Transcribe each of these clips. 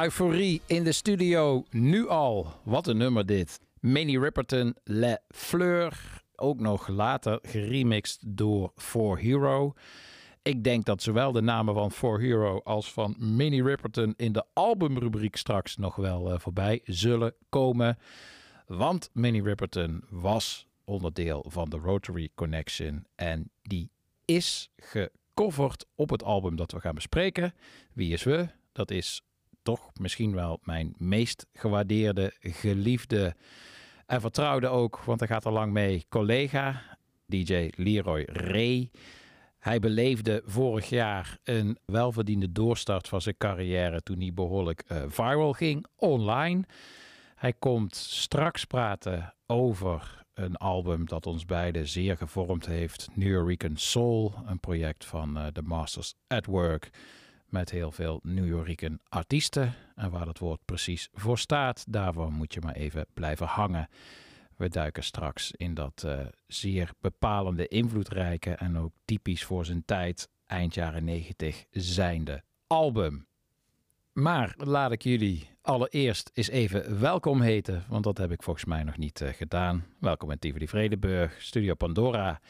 Euforie in de studio, nu al. Wat een nummer dit. Minnie Riperton, Le Fleur. Ook nog later geremixed door For Hero. Ik denk dat zowel de namen van For Hero als van Minnie Riperton in de albumrubriek straks nog wel eh, voorbij zullen komen. Want Minnie Riperton was onderdeel van de Rotary Connection en die is gecoverd op het album dat we gaan bespreken. Wie is we? Dat is toch misschien wel mijn meest gewaardeerde, geliefde en vertrouwde ook, want hij gaat er lang mee, collega DJ Leroy Ray. Hij beleefde vorig jaar een welverdiende doorstart van zijn carrière toen hij behoorlijk eh, viral ging online. Hij komt straks praten over een album dat ons beiden zeer gevormd heeft. New Rican Soul, een project van eh, de Masters at Work. Met heel veel New Rican artiesten. En waar dat woord precies voor staat, daarvoor moet je maar even blijven hangen. We duiken straks in dat eh, zeer bepalende, invloedrijke en ook typisch voor zijn tijd, eind jaren 90 zijnde album. Maar laat ik jullie allereerst eens even welkom heten, want dat heb ik volgens mij nog niet eh, gedaan. Welkom in Tivoli Vredenburg, Studio Pandora.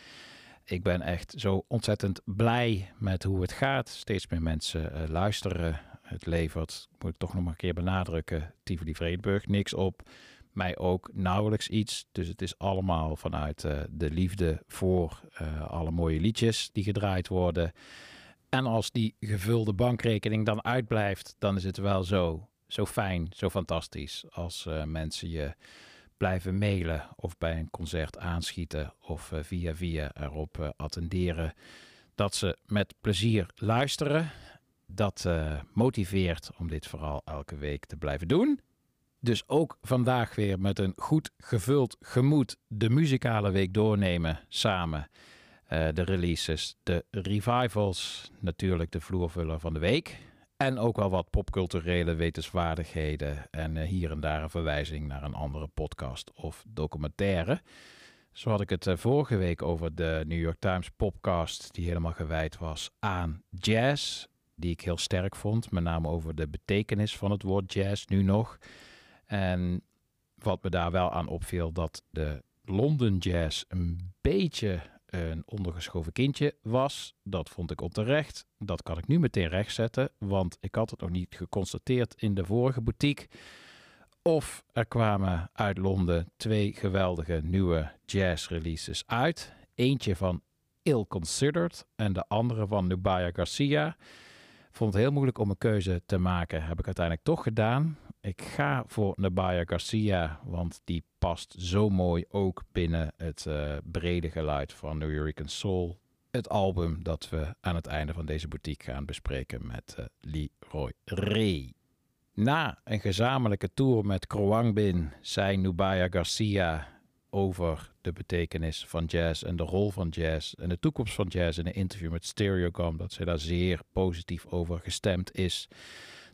Ik ben echt zo ontzettend blij met hoe het gaat. Steeds meer mensen eh, luisteren. Het levert, moet ik toch nog maar een keer benadrukken, Tivoli Vredenburg niks op. Mij ook nauwelijks iets. Dus het is allemaal vanuit eh, de liefde voor eh, alle mooie liedjes die gedraaid worden. En als die gevulde bankrekening dan uitblijft, dan is het wel zo, zo fijn, zo fantastisch. Als mensen je blijven mailen of bij een concert aanschieten of eh, via via erop eh, attenderen. Dat ze met plezier luisteren. Dat eh, motiveert om dit vooral elke week te blijven doen. Dus ook vandaag weer met een goed gevuld gemoed de muzikale week doornemen samen. De releases, de revivals, natuurlijk de vloervuller van de week. En ook wel wat popculturele wetenswaardigheden. En eh, hier en daar een verwijzing naar een andere podcast of documentaire. Zo had ik het eh, vorige week over de New York Times podcast, die helemaal gewijd was aan jazz. Die ik heel sterk vond, met name over de betekenis van het woord jazz nu nog. En wat me daar wel aan opviel, dat de London Jazz een beetje een ondergeschoven kindje was. Dat vond ik onterecht. Dat kan ik nu meteen rechtzetten, want ik had het nog niet geconstateerd in de vorige boutique. Of er kwamen uit Londen twee geweldige nieuwe jazz releases uit. Eentje van Ill Considered en de andere van Nubaya Garcia. Vond het heel moeilijk om een keuze te maken. Heb ik uiteindelijk toch gedaan. Ik ga voor Nubaya Garcia, want die past zo mooi ook binnen het eh, brede geluid van New York Soul. Het album dat we aan het einde van deze boutique gaan bespreken met eh, Leroy Ray. Na een gezamenlijke tour met Kroangbin zei Nubaya Garcia over de betekenis van jazz en de rol van jazz en de toekomst van jazz in een interview met Stereogum dat zij daar zeer positief over gestemd is.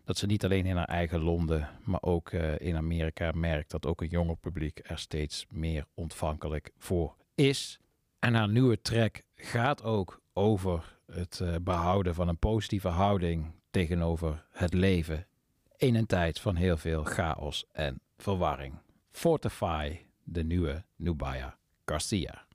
Dat ze niet alleen in haar eigen Londen, maar ook eh, in Amerika merkt dat ook een jonger publiek er steeds meer ontvankelijk voor is. En haar nieuwe track gaat ook over het eh, behouden van een positieve houding tegenover het leven in een tijd van heel veel chaos en verwarring. Fortify, de nieuwe Nubaya Garcia.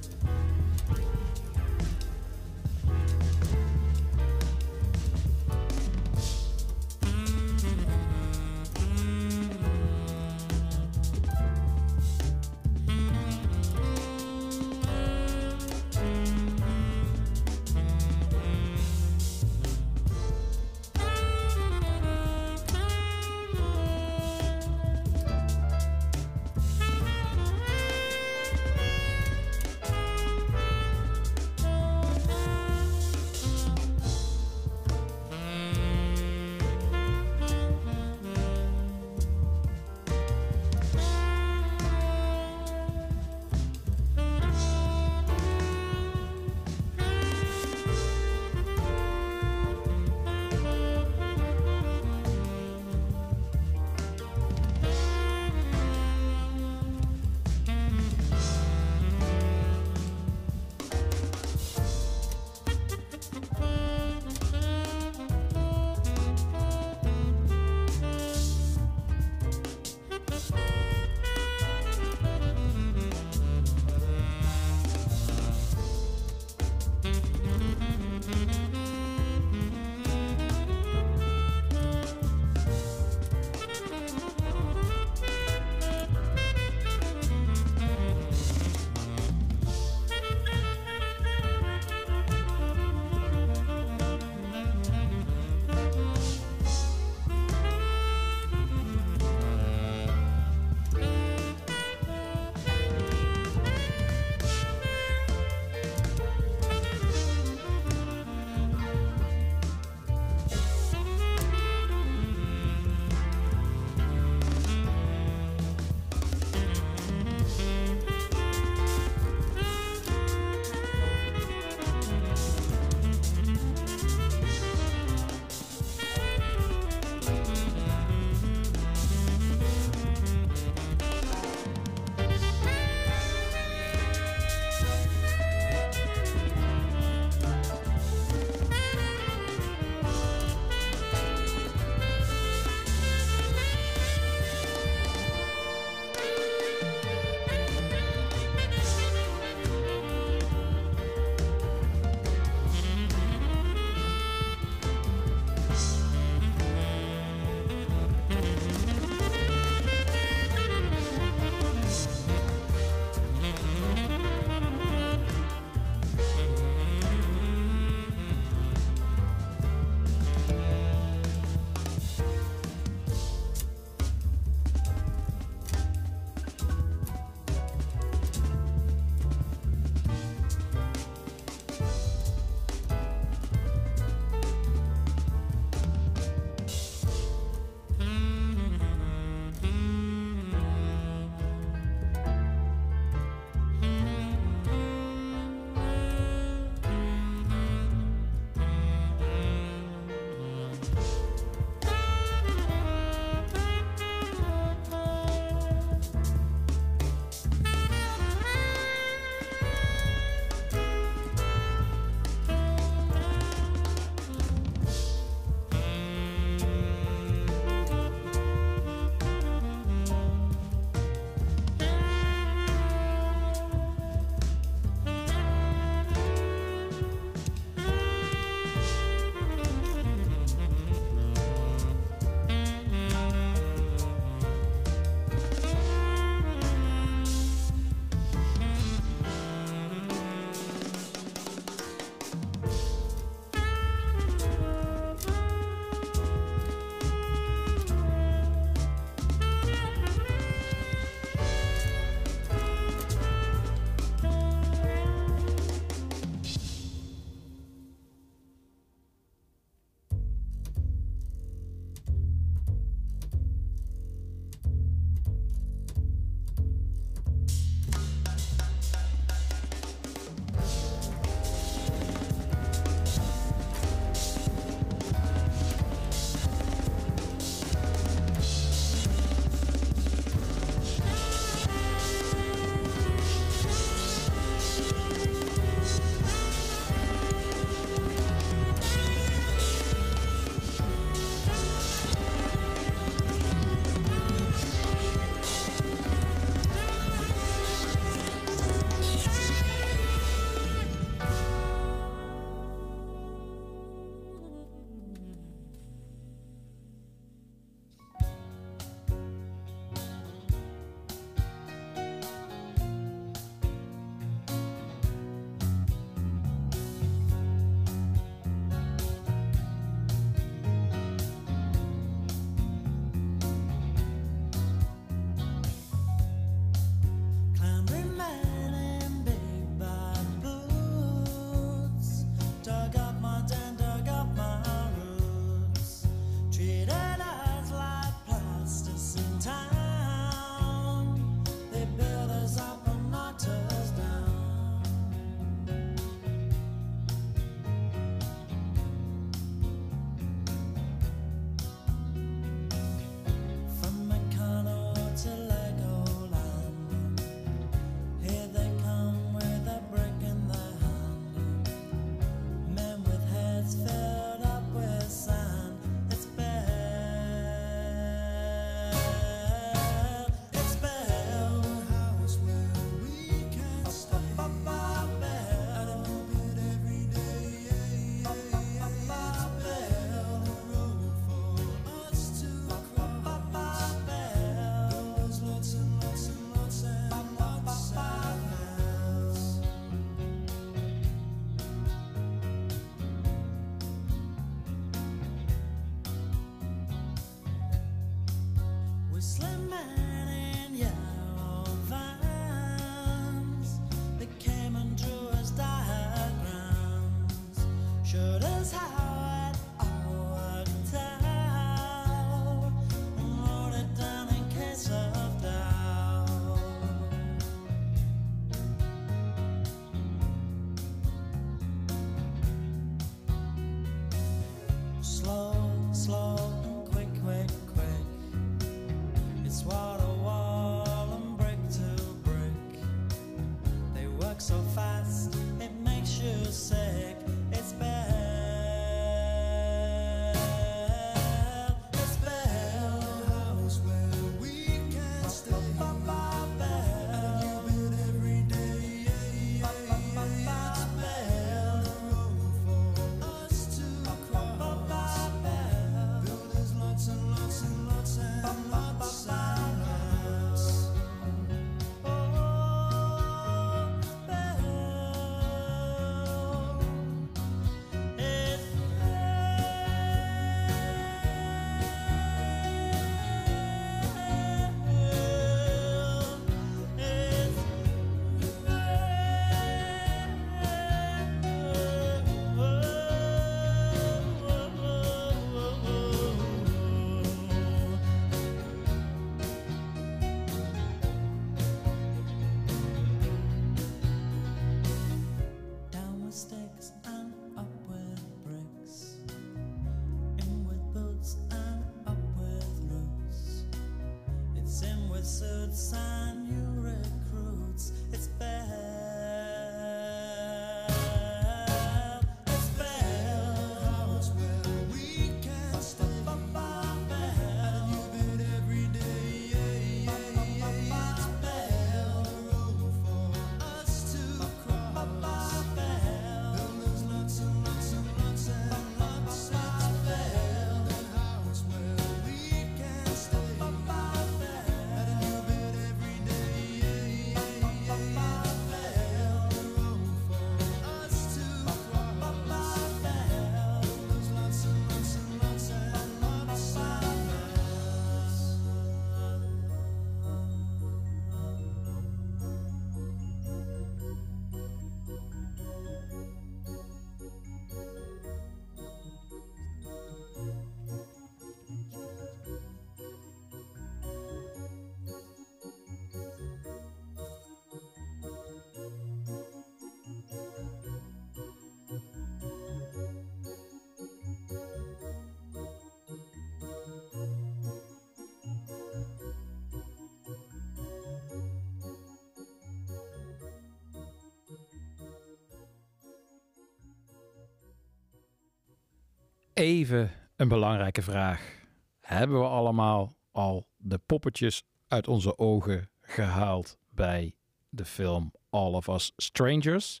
Even een belangrijke vraag. Hebben we allemaal al de poppetjes uit onze ogen gehaald bij de film All of Us Strangers?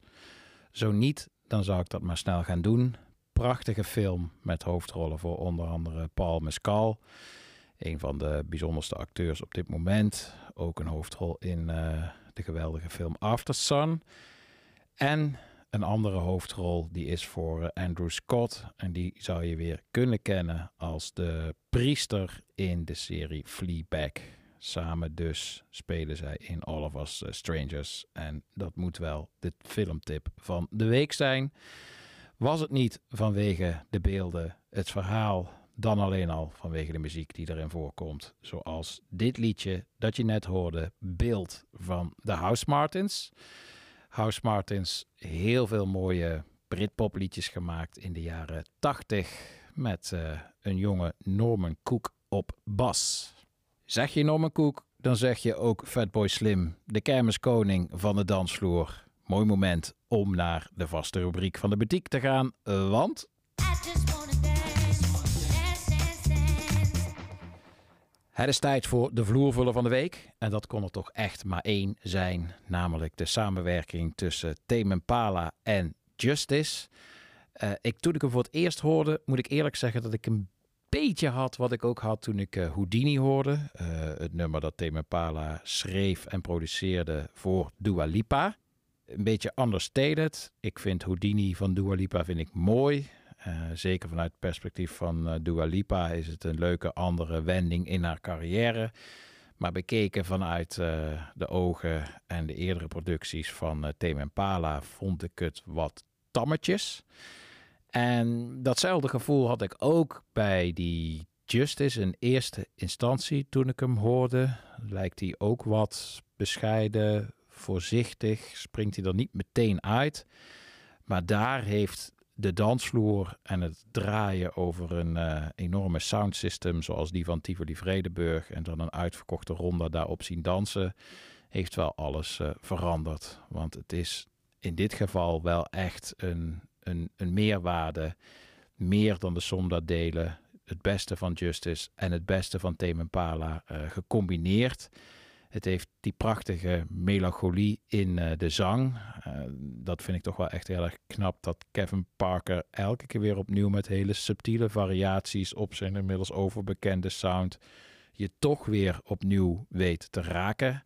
Zo niet, dan zou ik dat maar snel gaan doen. Prachtige film met hoofdrollen voor onder andere Paul Mescal. Een van de bijzonderste acteurs op dit moment. Ook een hoofdrol in eh, de geweldige film After Sun. En een andere hoofdrol die is voor eh, Andrew Scott. En die zou je weer kunnen kennen als de priester in de serie Fleabag. Samen dus spelen zij in All of Us eh, Strangers. En dat moet wel de filmtip van de week zijn. Was het niet vanwege de beelden, het verhaal, dan alleen al vanwege de muziek die erin voorkomt. Zoals dit liedje dat je net hoorde, Beeld van de House Martins. House Martins, heel veel mooie Britpop liedjes gemaakt in de jaren 80 met eh, een jonge Norman Cook op bas. Zeg je Norman Cook, dan zeg je ook Fatboy Slim, de kermiskoning van de dansvloer. Mooi moment om naar de vaste rubriek van de boutique te gaan, want Het is tijd voor de vloervuller van de week. En dat kon er toch echt maar één zijn. Namelijk de samenwerking tussen Tame Impala en Justice. Eh, ik, toen ik hem voor het eerst hoorde, moet ik eerlijk zeggen dat ik een beetje had wat ik ook had toen ik eh, Houdini hoorde. Eh, het nummer dat Tame Impala schreef en produceerde voor Dua Lipa. Een beetje understated. Ik vind Houdini van Dua Lipa vind ik mooi. Eh, zeker vanuit het perspectief van eh, Dua Lipa is het een leuke andere wending in haar carrière. Maar bekeken vanuit eh, de ogen en de eerdere producties van uh, Tame Impala vond ik het wat tammetjes. En datzelfde gevoel had ik ook bij die Justice in eerste instantie toen ik hem hoorde. Lijkt hij ook wat bescheiden, voorzichtig, springt hij er niet meteen uit. Maar daar heeft de dansvloer en het draaien over een eh, enorme soundsystem zoals die van Tivoli Vredenburg en dan een uitverkochte ronde daarop zien dansen. heeft wel alles eh, veranderd. Want het is in dit geval wel echt een, een, een meerwaarde. Meer dan de som dat delen. Het beste van Justice en het beste van Tame Impala eh, gecombineerd. Het heeft die prachtige melancholie in eh, de zang. Eh, dat vind ik toch wel echt heel erg knap dat Kevin Parker elke keer weer opnieuw met hele subtiele variaties op zijn inmiddels overbekende sound je toch weer opnieuw weet te raken.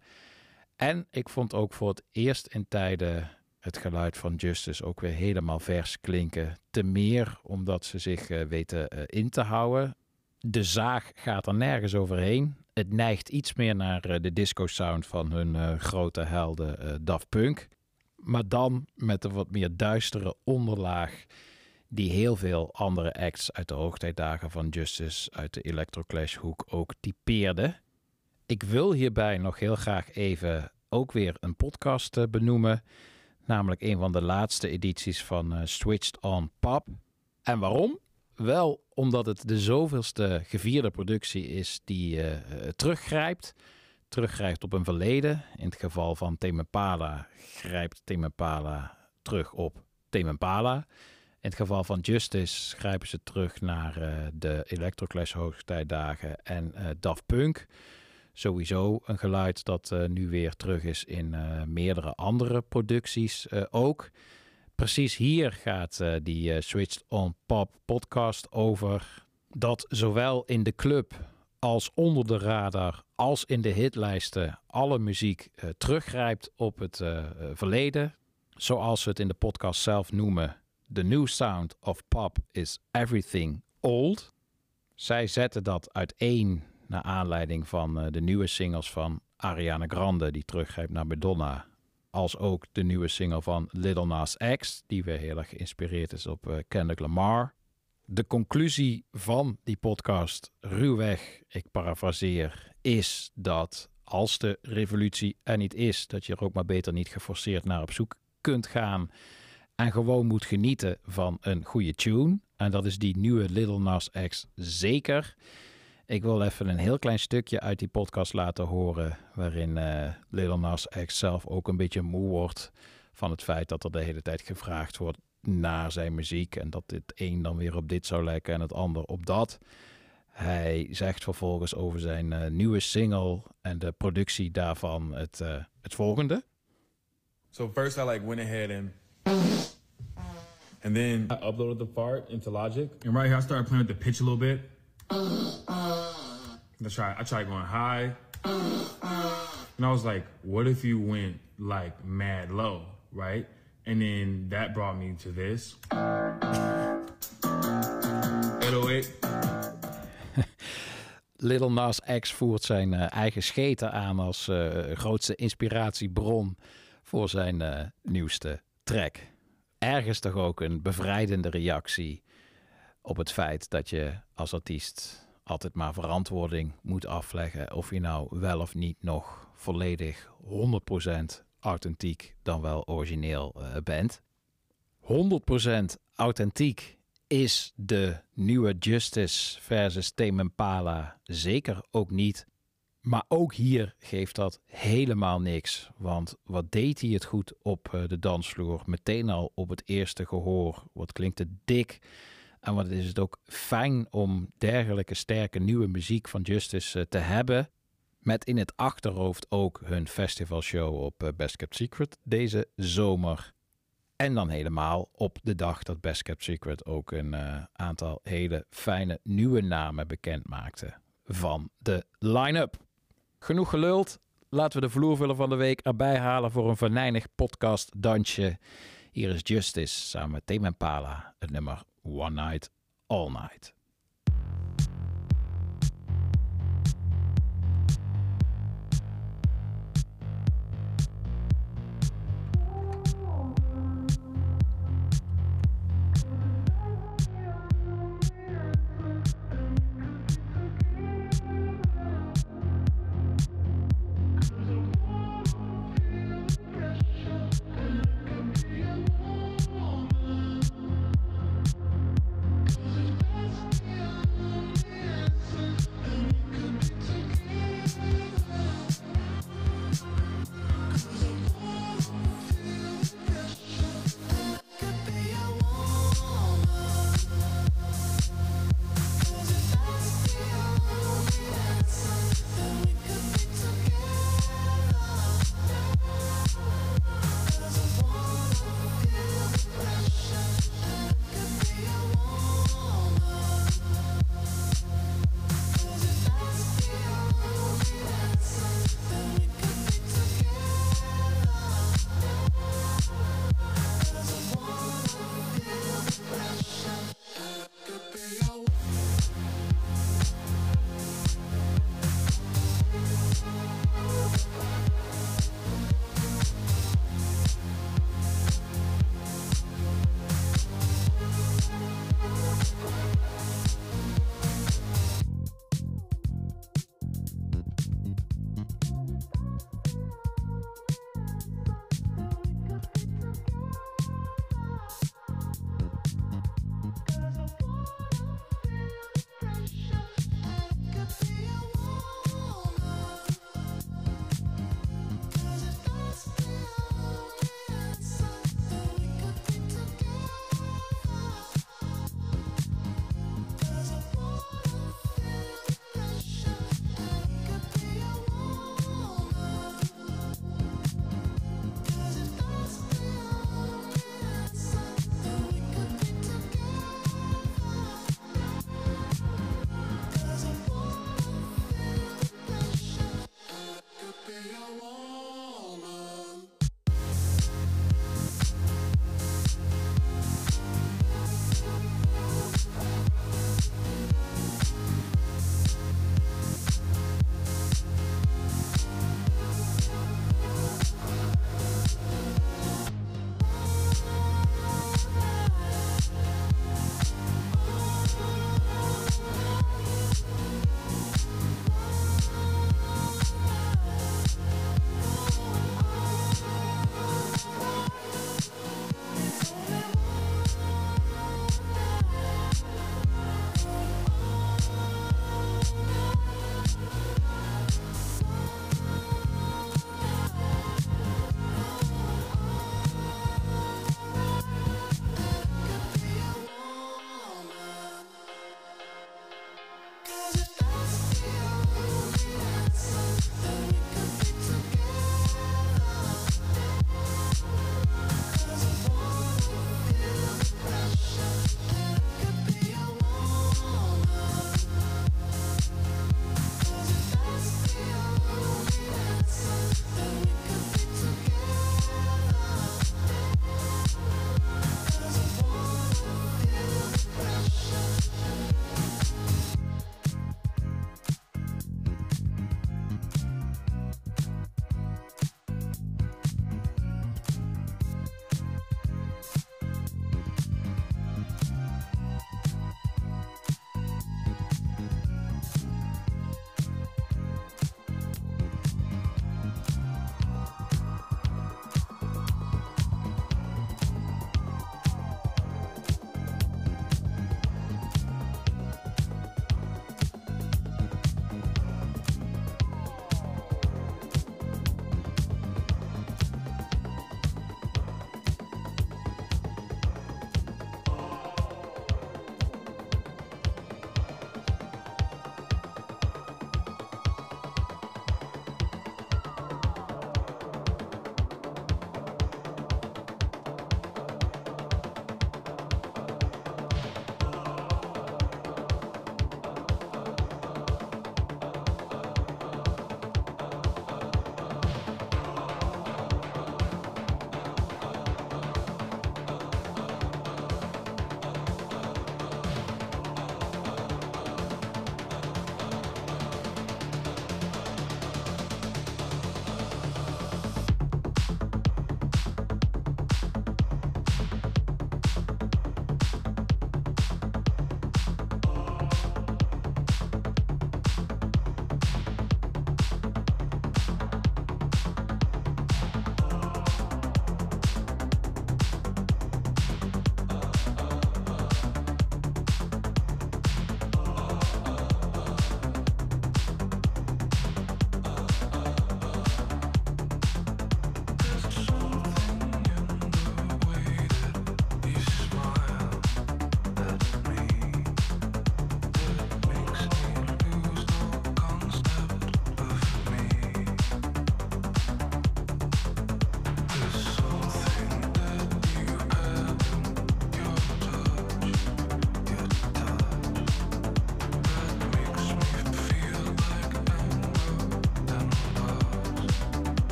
En ik vond ook voor het eerst in tijden het geluid van Justice ook weer helemaal vers klinken. Te meer omdat ze zich eh, weten in te houden. De zaag gaat er nergens overheen. Het neigt iets meer naar eh, de disco sound van hun eh, grote helden eh, Daft Punk. Maar dan met een wat meer duistere onderlaag die heel veel andere acts uit de hoogtijdagen van Justice uit de Electroclash hoek ook typeerde. Ik wil hierbij nog heel graag even ook weer een podcast benoemen. Namelijk een van de laatste edities van Switched on Pop. En waarom? Wel omdat het de zoveelste gevierde productie is die eh, eh, teruggrijpt. Teruggrijpt op een verleden. In het geval van Tame Impala grijpt Tame Impala terug op Tame Impala. In het geval van Justice grijpen ze terug naar eh, de Electroclash hoogtijdagen en Daft Punk. Sowieso een geluid dat nu weer terug is in meerdere andere producties ook. Precies hier gaat eh, die eh, Switched on Pop podcast over. Dat zowel in de club als onder de radar als in de hitlijsten alle muziek eh, teruggrijpt op het verleden. Zoals we het in de podcast zelf noemen. The new sound of pop is everything old. Zij zetten dat uiteen naar aanleiding van de nieuwe singles van Ariana Grande, die teruggrijpt naar Madonna. Als ook de nieuwe single van Little Nas X, die weer heel erg geïnspireerd is op eh, Kendrick Lamar. De conclusie van die podcast, ruwweg, ik parafraseer, is dat als de revolutie er niet is, dat je er ook maar beter niet geforceerd naar op zoek kunt gaan en gewoon moet genieten van een goede tune. En dat is die nieuwe Little Nas X zeker. Ik wil even een heel klein stukje uit die podcast laten horen. Waarin eh Little Nas X zelf ook een beetje moe wordt. Van het feit dat er de hele tijd gevraagd wordt naar zijn muziek. En dat het een dan weer op dit zou lijken en het ander op dat. Hij zegt vervolgens over zijn eh, nieuwe single en de productie daarvan het, eh, het volgende. So first I like went ahead and and then I uploaded the part into Logic. And right here I started playing with the pitch a little bit. I tried I tried going high. And I was like, what if you went like mad low, right? And then that brought me to this. 808. Little Nas X voert zijn eh, eigen scheten aan als eh, grootste inspiratiebron voor zijn eh, nieuwste track. Ergens toch ook een bevrijdende reactie op het feit dat je als artiest altijd maar verantwoording moet afleggen of je nou wel of niet nog volledig 100% authentiek dan wel origineel eh, bent. 100% authentiek is de nieuwe Justice versus Tame Impala zeker ook niet. Maar ook hier geeft dat helemaal niks. Want wat deed hij het goed op eh, de dansvloer? Meteen al op het eerste gehoor. Wat klinkt het dik. En wat is het ook fijn om dergelijke sterke nieuwe muziek van Justice eh, te hebben. Met in het achterhoofd ook hun festivalshow op eh, Best Kept Secret deze zomer. En dan helemaal op de dag dat Best Kept Secret ook een eh, aantal hele fijne nieuwe namen bekend maakte van de line-up. Genoeg geluld. Laten we de vloervuller van de week erbij halen voor een venijnig podcast dansje. Hier is Justice samen met Tame Impala, het nummer One Night, All Night.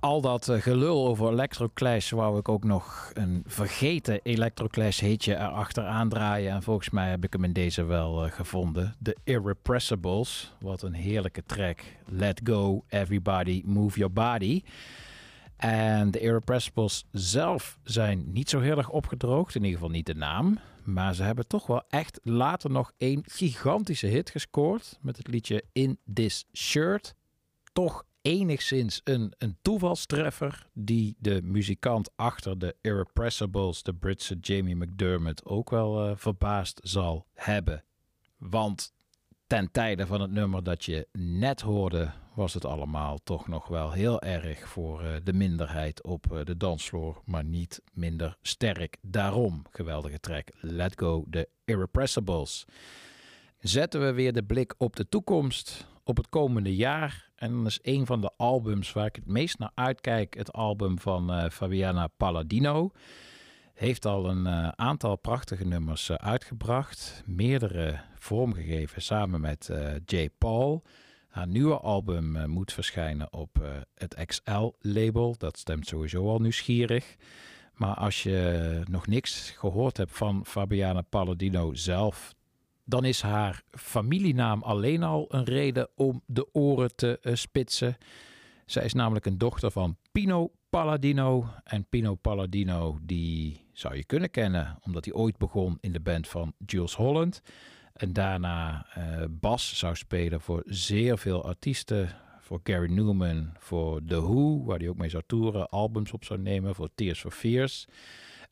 Al dat eh, gelul over Electroclash wou ik ook nog een vergeten Electroclash hitje erachteraan draaien. En volgens mij heb ik hem in deze wel eh, gevonden. The Irrepressibles. Wat een heerlijke track. Let go, everybody, move your body. En de Irrepressibles zelf zijn niet zo heel erg opgedroogd. In ieder geval niet de naam. Maar ze hebben toch wel echt later nog een gigantische hit gescoord. Met het liedje In This Shirt. Toch enigszins een, een toevalstreffer die de muzikant achter de Irrepressibles, de Britse Jamie McDermott, ook wel eh, verbaasd zal hebben. Want ten tijde van het nummer dat je net hoorde, was het allemaal toch nog wel heel erg voor eh, de minderheid op eh, de dansvloer, maar niet minder sterk. Daarom, geweldige track, Let Go, de Irrepressibles. Zetten we weer de blik op de toekomst, op het komende jaar. En dan is een van de albums waar ik het meest naar uitkijk, het album van eh, Fabiana Palladino. Heeft al een eh, aantal prachtige nummers eh, uitgebracht, meerdere vormgegeven samen met J. Paul. Haar nieuwe album moet verschijnen op het XL-label. Dat stemt sowieso al nieuwsgierig. Maar als je nog niks gehoord hebt van Fabiana Palladino zelf, dan is haar familienaam alleen al een reden om de oren te eh, spitsen. Zij is namelijk een dochter van Pino Palladino. En Pino Palladino, die zou je kunnen kennen, omdat hij ooit begon in de band van Jules Holland. En daarna eh, bas zou spelen voor zeer veel artiesten. Voor Gary Newman, voor The Who, waar hij ook mee zou toeren, albums op zou nemen, voor Tears for Fears.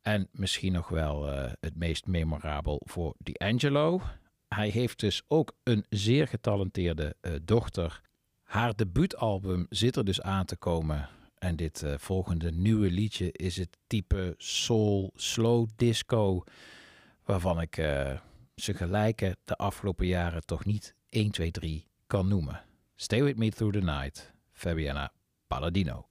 En misschien nog wel eh, het meest memorabel voor D'Angelo. Hij heeft dus ook een zeer getalenteerde eh, dochter. Haar debuutalbum zit er dus aan te komen. En dit eh, volgende nieuwe liedje is het type soul, slow disco. Waarvan ik eh, ze gelijken de afgelopen jaren toch niet 1, 2, 3 kan noemen. Stay with me through the night. Fabiana Palladino.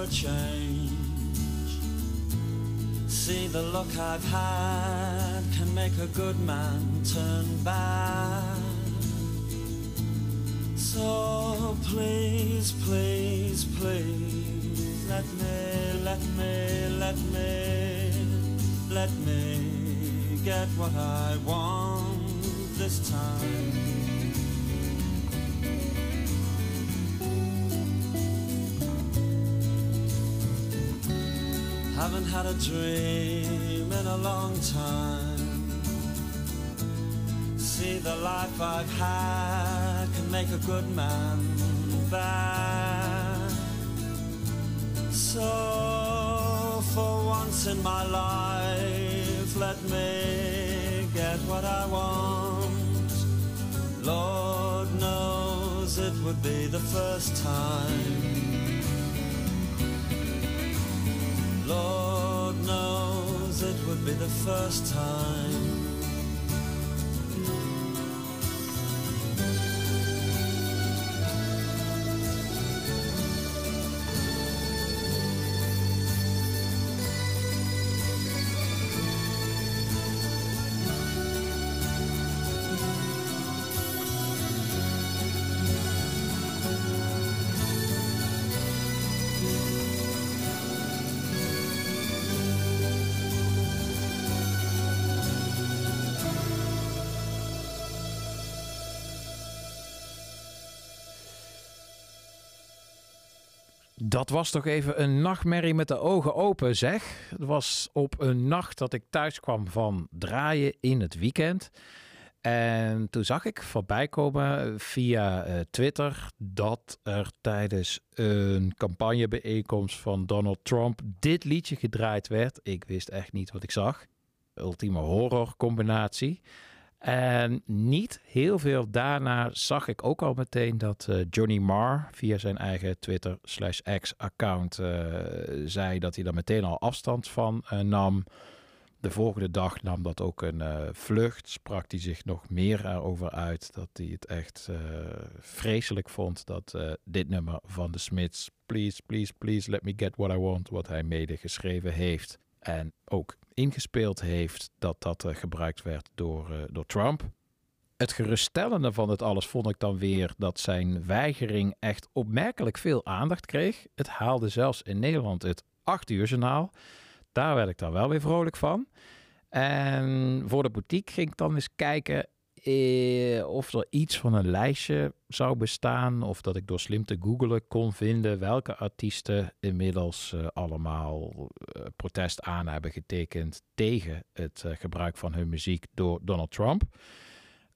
A change. See the look I've had can make a good man turn bad. So please, please, please, let me, let me, let me, let me get what I want this time. Haven't had a dream in a long time. See, the life I've had can make a good man bad. So, for once in my life, let me get what I want. Lord knows it would be the first time. Lord knows it would be the first time. Dat was toch even een nachtmerrie met de ogen open, zeg. Het was op een nacht dat ik thuis kwam van draaien in het weekend. En toen zag ik voorbij komen via eh, Twitter dat er tijdens een campagnebijeenkomst van Donald Trump dit liedje gedraaid werd. Ik wist echt niet wat ik zag. Ultieme horror combinatie. En niet heel veel daarna zag ik ook al meteen dat eh, Johnny Marr via zijn eigen Twitter slash X account eh, zei dat hij daar meteen al afstand van eh, nam. De volgende dag nam dat ook een vlucht. Sprak hij zich nog meer erover uit dat hij het echt vreselijk vond dat dit nummer van de Smiths, Please, Please, Please Let Me Get What I Want, wat hij mede geschreven heeft en ook ingespeeld heeft, dat dat eh, gebruikt werd door, eh, door Trump. Het geruststellende van het alles vond ik dan weer dat zijn weigering echt opmerkelijk veel aandacht kreeg. Het haalde zelfs in Nederland het 8 uur journaal. Daar werd ik dan wel weer vrolijk van. En voor de boutique ging ik dan eens kijken eh, of er iets van een lijstje zou bestaan. Of dat ik door slim te googelen kon vinden welke artiesten inmiddels eh, allemaal eh, protest aan hebben getekend tegen het eh, gebruik van hun muziek door Donald Trump.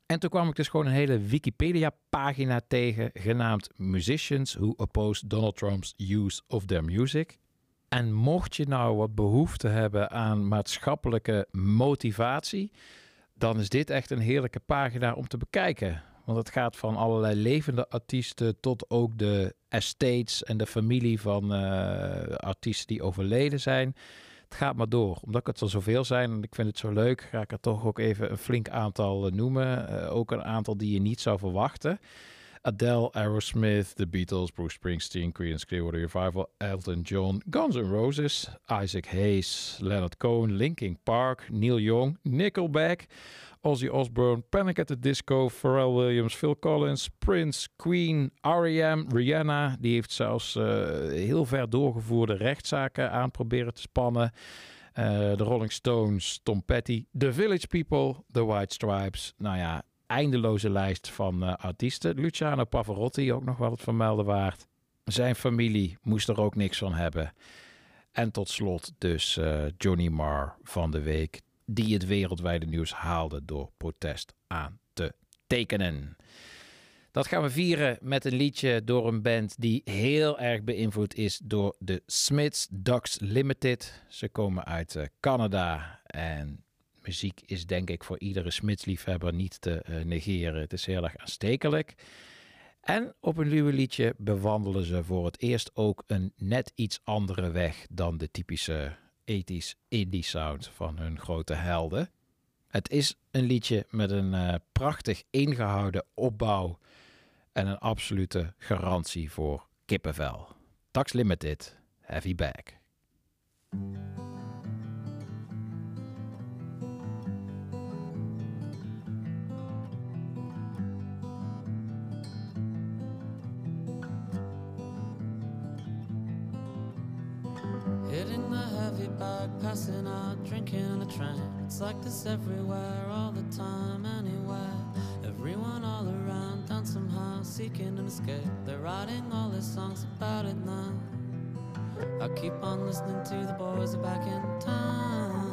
En toen kwam ik dus gewoon een hele Wikipedia-pagina tegen, genaamd Musicians Who Oppose Donald Trump's Use of Their Music. En mocht je nou wat behoefte hebben aan maatschappelijke motivatie, dan is dit echt een heerlijke pagina om te bekijken. Want het gaat van allerlei levende artiesten tot ook de estates en de familie van eh, artiesten die overleden zijn. Het gaat maar door. Omdat het er zoveel zijn en ik vind het zo leuk, ga ik er toch ook even een flink aantal eh, noemen. Eh, ook een aantal die je niet zou verwachten. Adele, Aerosmith, The Beatles, Bruce Springsteen, Creedence Clearwater Revival, Elton John, Guns N' Roses, Isaac Hayes, Leonard Cohen, Linkin Park, Neil Young, Nickelback, Ozzy Osbourne, Panic at the Disco, Pharrell Williams, Phil Collins, Prince, Queen, R.E.M., Rihanna. Die heeft zelfs eh, heel ver doorgevoerde rechtszaken aan proberen te spannen. Eh, de Rolling Stones, Tom Petty, The Village People, The White Stripes. Nou ja, eindeloze lijst van eh, artiesten. Luciano Pavarotti, ook nog wel het vermelden waard. Zijn familie moest er ook niks van hebben. En tot slot dus eh, Johnny Marr van de week, die het wereldwijde nieuws haalde door protest aan te tekenen. Dat gaan we vieren met een liedje door een band die heel erg beïnvloed is door de Smiths Ducks Limited. Ze komen uit eh, Canada en muziek is denk ik voor iedere smitsliefhebber niet te eh, negeren. Het is heel erg aanstekelijk. En op een luwe liedje bewandelen ze voor het eerst ook een net iets andere weg dan de typische ethisch indie sound van hun grote helden. Het is een liedje met een eh, prachtig ingehouden opbouw en een absolute garantie voor kippenvel. Tax Limited, Heavy Bag. passing out, drinking on a train. It's like this everywhere, all the time, anywhere. Everyone all around, down somehow, seeking an escape. They're writing all their songs about it now. I keep on listening to the boys are back in town.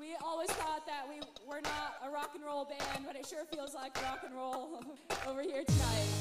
We always thought that we were not a rock and roll band, but it sure feels like rock and roll over here tonight.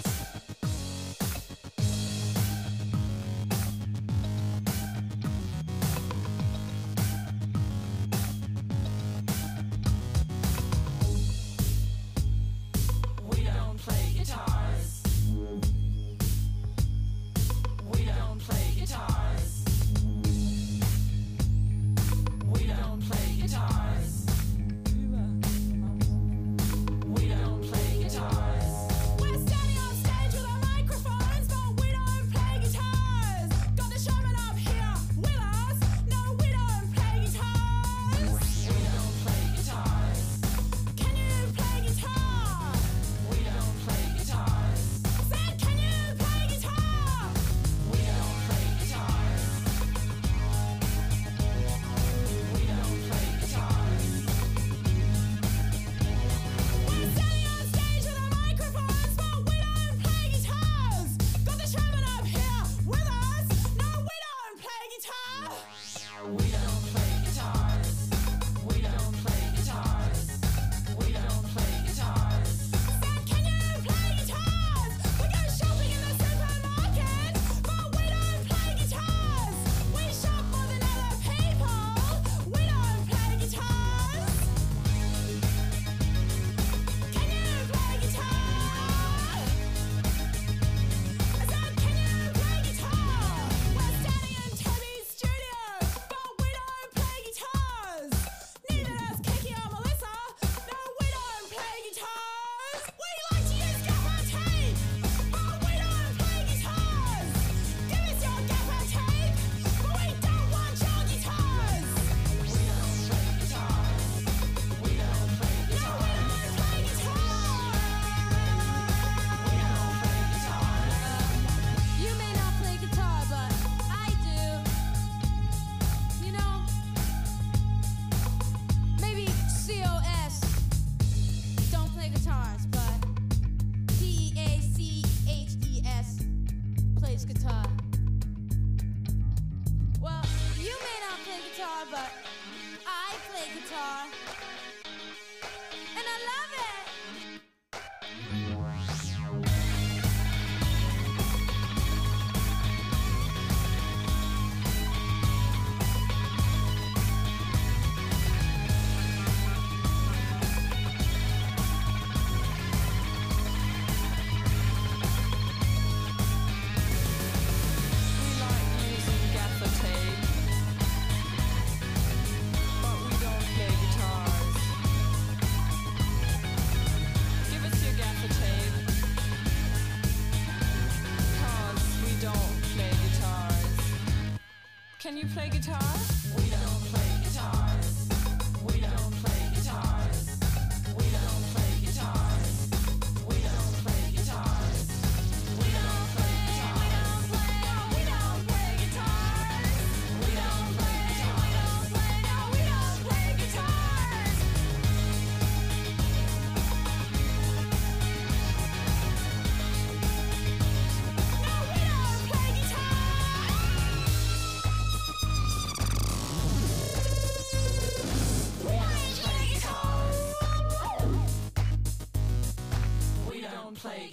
You play guitar?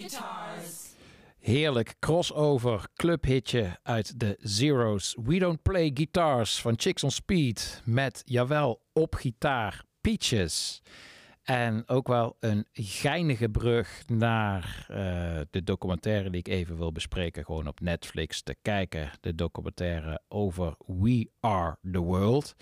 Guitars. Heerlijk crossover clubhitje uit de Zeros. We Don't Play Guitars van Chicks on Speed. Met, jawel, op gitaar Peaches. En ook wel een geinige brug naar eh, de documentaire die ik even wil bespreken. Gewoon op Netflix te kijken. De documentaire over We Are The World.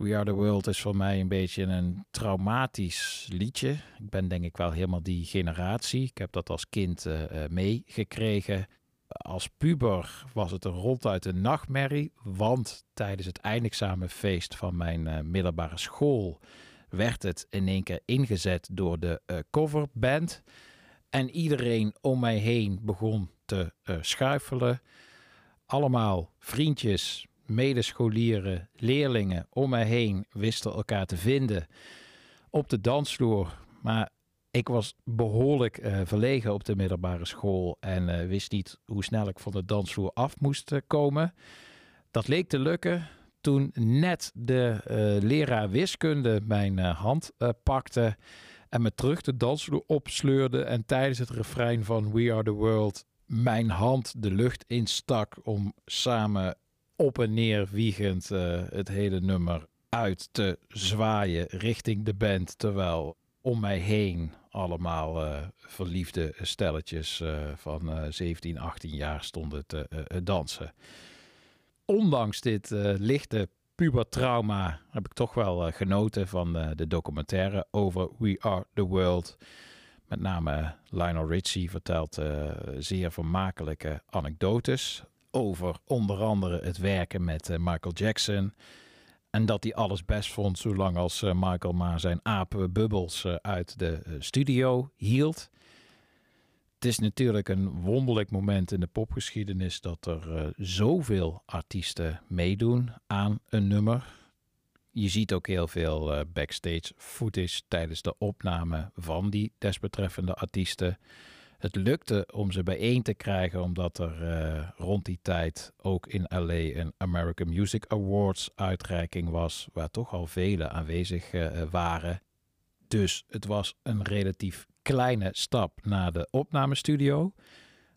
We Are The World is voor mij een beetje een traumatisch liedje. Ik ben denk ik wel helemaal die generatie. Ik heb dat als kind eh, eh, meegekregen. Als puber was het een ronduit een nachtmerrie. Want tijdens het eindexamenfeest van mijn eh, middelbare school... werd het in één keer ingezet door de coverband. En iedereen om mij heen begon te schuifelen. Allemaal vriendjes, medescholieren, leerlingen om mij heen wisten elkaar te vinden op de dansvloer. Maar ik was behoorlijk eh, verlegen op de middelbare school en eh, wist niet hoe snel ik van de dansvloer af moest eh, komen. Dat leek te lukken toen net de leraar wiskunde mijn hand pakte en me terug de dansvloer opsleurde en tijdens het refrein van We Are The World mijn hand de lucht instak om samen op en neer wiegend eh, het hele nummer uit te zwaaien richting de band. Terwijl om mij heen allemaal eh, verliefde stelletjes eh, van eh 17, 18 jaar stonden te dansen. Ondanks dit lichte pubertrauma heb ik toch wel genoten van de documentaire over We Are The World. Met name Lionel Richie vertelt zeer vermakelijke anekdotes over onder andere het werken met eh, Michael Jackson. En dat hij alles best vond zolang als eh, Michael maar zijn apenbubbels eh, uit de studio hield. Het is natuurlijk een wonderlijk moment in de popgeschiedenis dat er zoveel artiesten meedoen aan een nummer. Je ziet ook heel veel backstage footage tijdens de opname van die desbetreffende artiesten. Het lukte om ze bijeen te krijgen omdat er eh, rond die tijd ook in LA een American Music Awards uitreiking was, waar toch al velen aanwezig eh, waren. Dus het was een relatief kleine stap naar de opnamestudio.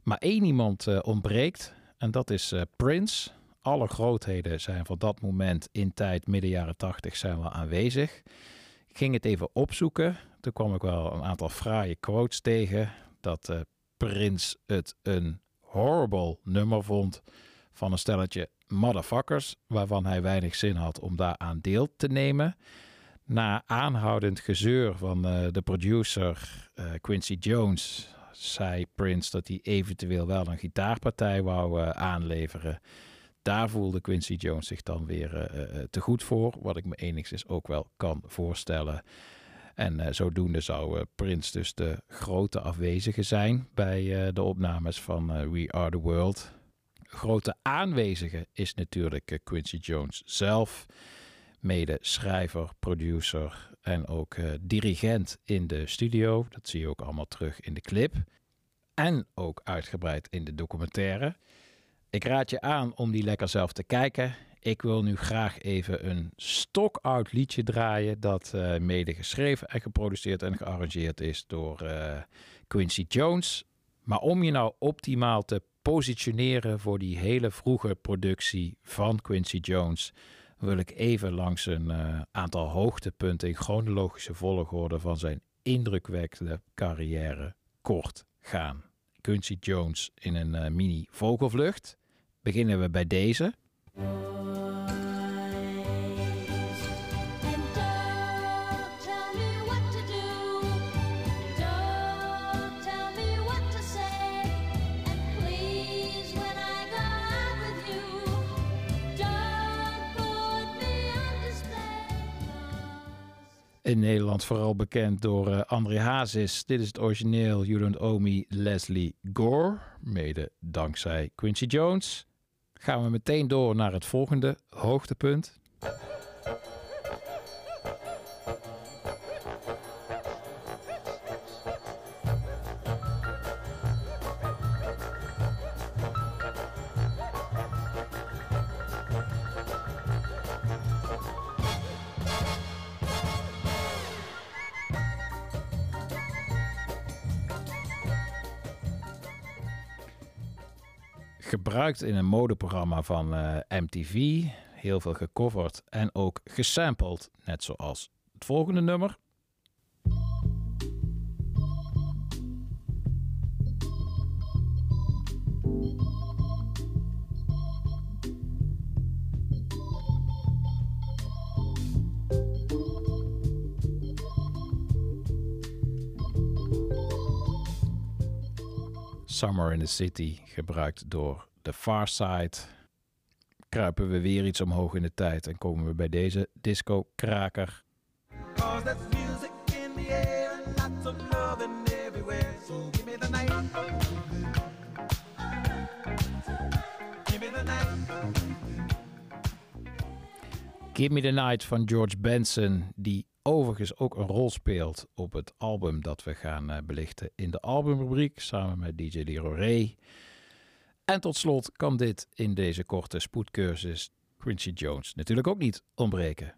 Maar één iemand eh, ontbreekt en dat is eh, Prince. Alle grootheden zijn van dat moment in tijd, midden jaren tachtig, zijn wel aanwezig. Ik ging het even opzoeken. Toen kwam ik wel een aantal fraaie quotes tegen. Dat eh Prince het een horrible nummer vond van een stelletje motherfuckers, waarvan hij weinig zin had om daaraan deel te nemen. Na aanhoudend gezeur van eh, de producer eh, Quincy Jones zei Prince dat hij eventueel wel een gitaarpartij wou aanleveren. Daar voelde Quincy Jones zich dan weer te goed voor, wat ik me enigszins ook wel kan voorstellen. En eh, zodoende zou eh, Prince dus de grote afwezige zijn bij eh, de opnames van We Are The World. Grote aanwezige is natuurlijk Quincy Jones zelf mede schrijver, producer en ook dirigent in de studio. Dat zie je ook allemaal terug in de clip. En ook uitgebreid in de documentaire. Ik raad je aan om die lekker zelf te kijken. Ik wil nu graag even een stock-out liedje draaien dat eh, mede geschreven en geproduceerd en gearrangeerd is door eh, Quincy Jones. Maar om je nou optimaal te positioneren voor die hele vroege productie van Quincy Jones, wil ik even langs een eh, aantal hoogtepunten in chronologische volgorde van zijn indrukwekkende carrière kort gaan. Quincy Jones in een mini vogelvlucht. Beginnen we bij deze. In Nederland vooral bekend door eh, André Hazes. Dit is het origineel You Don't Me Leslie Gore. Mede dankzij Quincy Jones. Gaan we meteen door naar het volgende hoogtepunt. Gebruikt in een modeprogramma van eh, MTV. Heel veel gecoverd en ook gesampled. Net zoals het volgende nummer. Summer in the City, gebruikt door The Far Side. Kruipen we weer iets omhoog in de tijd en komen we bij deze disco-kraker. Give me the night. Van George Benson, die overigens ook een rol speelt op het album dat we gaan eh, belichten in de albumrubriek, samen met DJ Leroy Ray. En tot slot kan dit in deze korte spoedcursus Quincy Jones natuurlijk ook niet ontbreken.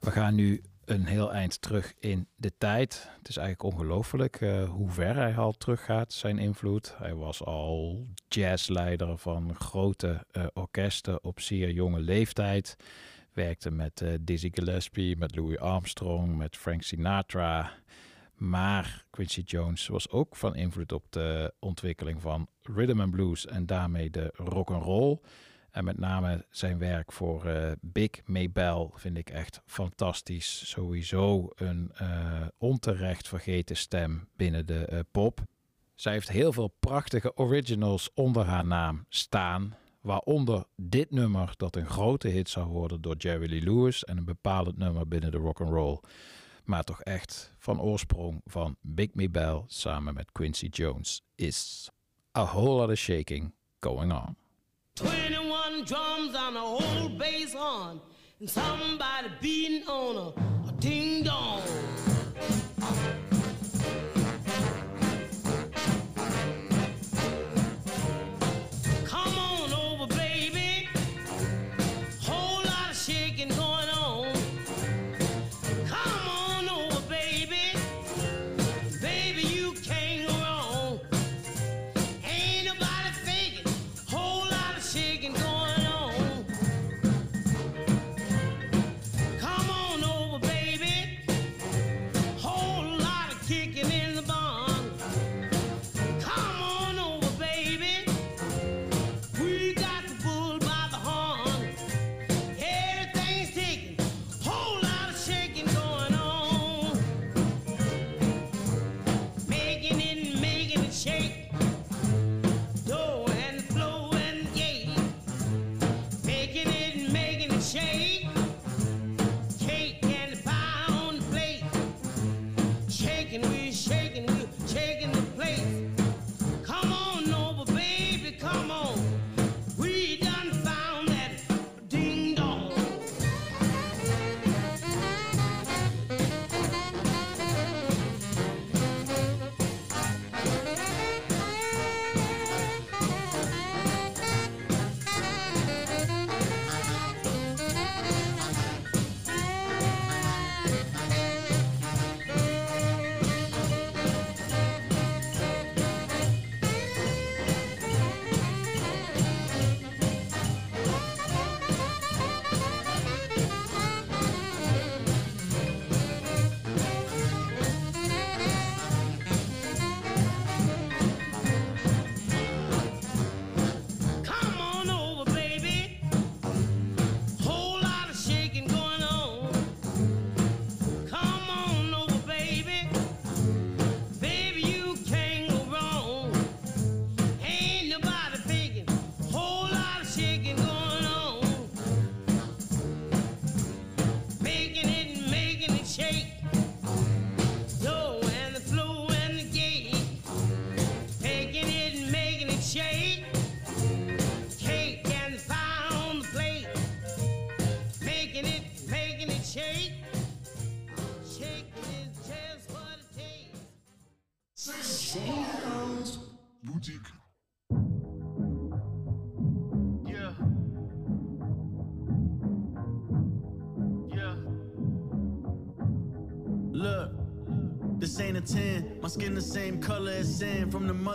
We gaan nu een heel eind terug in de tijd. Het is eigenlijk ongelooflijk eh, hoe ver hij al teruggaat, zijn invloed. Hij was al jazzleider van grote eh, orkesten op zeer jonge leeftijd. Werkte met eh, Dizzy Gillespie, met Louis Armstrong, met Frank Sinatra. Maar Quincy Jones was ook van invloed op de ontwikkeling van rhythm and blues en daarmee de rock and roll. En met name zijn werk voor eh, Big Maybell vind ik echt fantastisch. Sowieso een eh, onterecht vergeten stem binnen de eh, pop. Zij heeft heel veel prachtige originals onder haar naam staan. Waaronder dit nummer dat een grote hit zou worden door Jerry Lee Lewis. En een bepalend nummer binnen de rock and roll. Maar toch echt van oorsprong van Big Maybell samen met Quincy Jones is A Whole Lot of Shaking Going On. 21 drums on a whole bass horn, and somebody beating on a, a ding dong.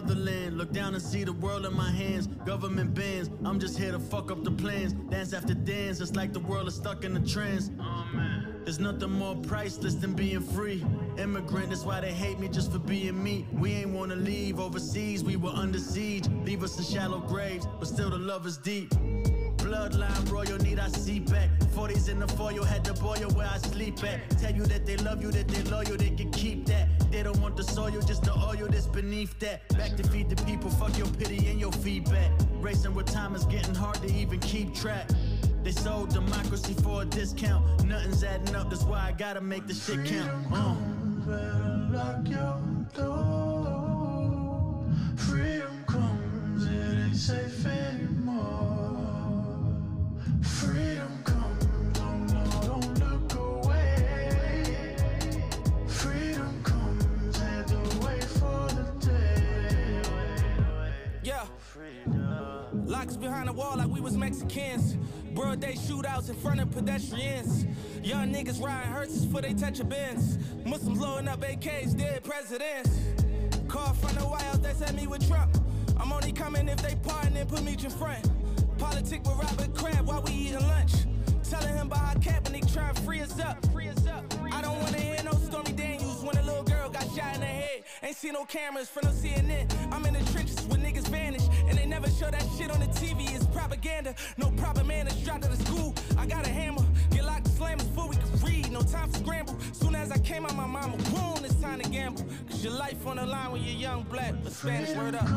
Motherland. Look down and see the world in my hands. Government bans, I'm just here to fuck up the plans. Dance after dance, it's like the world is stuck in a trance. There's nothing more priceless than being free. Immigrant, that's why they hate me just for being me. We ain't wanna leave overseas, we were under siege. Leave us in shallow graves, but still the love is deep. Bloodline royal, need I see back. 40s in the foil, had to boil where I sleep at. Tell you that they love you, that they loyal, they can keep that. They don't want the soil, just the oil that's beneath that. Back to feed the people, fuck your pity and your feedback. Racing with time is getting hard to even keep track. They sold democracy for a discount. Nothing's adding up, that's why I gotta make the shit count. Uh. Better lock your door. Freedom comes, it ain't safe Mexicans. Broad day shootouts in front of pedestrians. Young niggas riding hearses for they touch a Benz. Muslims loading up AKs, dead presidents. Call from the White House, they sent me with Trump. I'm only coming if they pardon and put me in front. Politic with Robert Kraft while we eating lunch. Telling him about how Kaepernick trying to free us up. I don't wanna hear no Stormy Daniels when a little girl got shot in the head. Ain't see no cameras from no CNN. I'm in the trenches. And they never show that shit on the TV. It's propaganda. No proper man is dropped out of school. I got a hammer. Get locked slammers before we can read. No time for scramble. Soon as I came out my mama, boom, it's time to gamble. Cause your life on the line when you're young, black. The Spanish word up.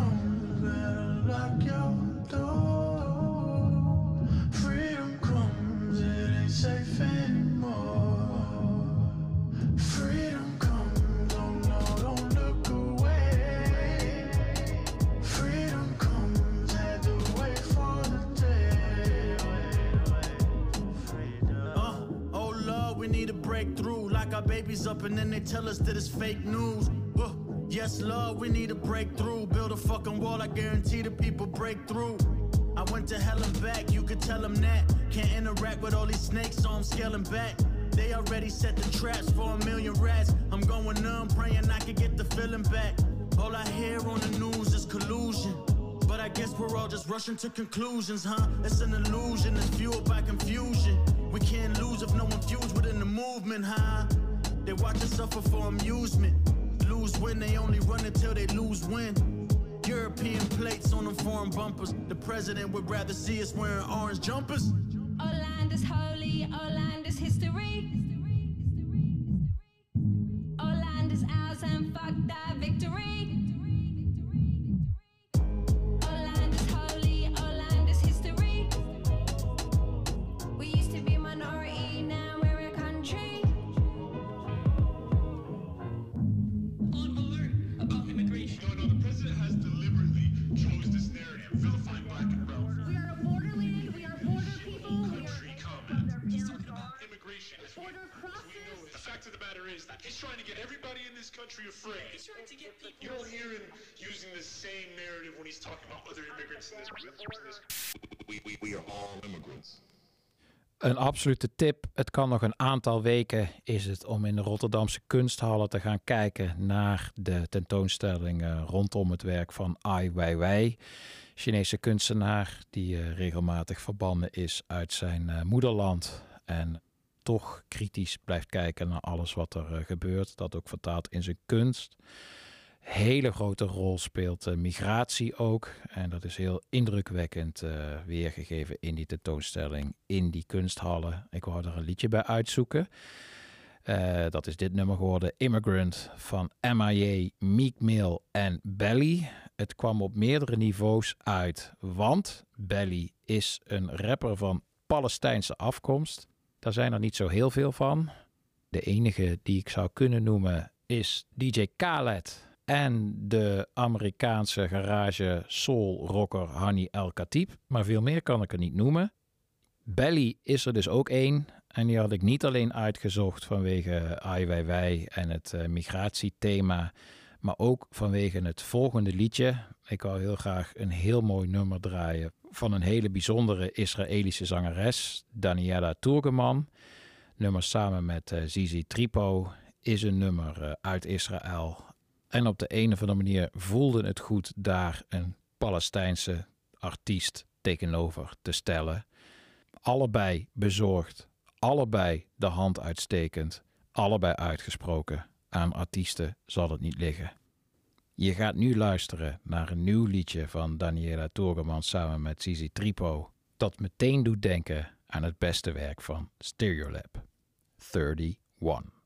Freedom comes, it ain't safe anymore. Freedom comes, oh no, oh don't look we need a breakthrough. Like our babies up and then they tell us that it's fake news. Uh, yes, Lord, we need a breakthrough. Build a fucking wall, I guarantee the people break through. I went to hell and back, you could tell them that. Can't interact with all these snakes, so I'm scaling back. They already set the traps for a million rats. I'm going numb, praying I can get the feeling back. All I hear on the news is collusion. But I guess we're all just rushing to conclusions, huh? It's an illusion, it's fueled by confusion. We can't lose if no one fused within the movement, huh? They watch us suffer for amusement. Lose when they only run until they lose win. European plates on them foreign bumpers. The president would rather see us wearing orange jumpers. Our land is holy, our land is history. He's trying to get everybody in this country afraid. He's trying to get people. You don't hear him using the same narrative when he's talking about other immigrants in this. We, we, we are all immigrants. Een absolute tip. Het kan nog een aantal weken is het om in de Rotterdamse kunsthallen te gaan kijken naar de tentoonstelling eh, rondom het werk van Ai Weiwei. Chinese kunstenaar die eh, regelmatig verbannen is uit zijn eh, moederland en toch kritisch blijft kijken naar alles wat er eh, gebeurt. Dat ook vertaalt in zijn kunst. Hele grote rol speelt eh, migratie ook. En dat is heel indrukwekkend eh, weergegeven in die tentoonstelling, in die kunsthallen. Ik wou er een liedje bij uitzoeken. Dat is dit nummer geworden, Immigrant van MIA, Meek Mill en Belly. Het kwam op meerdere niveaus uit, want Belly is een rapper van Palestijnse afkomst. Daar zijn er niet zo heel veel van. De enige die ik zou kunnen noemen is DJ Khaled en de Amerikaanse garage soul rocker Hani El Khatib. Maar veel meer kan ik er niet noemen. Belly is er dus ook één. En die had ik niet alleen uitgezocht vanwege Ai en het eh, migratiethema, maar ook vanwege het volgende liedje. Ik wou heel graag een heel mooi nummer draaien van een hele bijzondere Israëlische zangeres, Daniela Turgeman. Nummer samen met eh, Zizi Tripo, is een nummer eh, uit Israël. En op de een of andere manier voelde het goed daar een Palestijnse artiest tegenover te stellen. Allebei bezorgd, allebei de hand uitstekend, allebei uitgesproken. Aan artiesten zal het niet liggen. Je gaat nu luisteren naar een nieuw liedje van Daniela Toorgeman samen met Zizi Tripo. Dat meteen doet denken aan het beste werk van Stereolab. 31.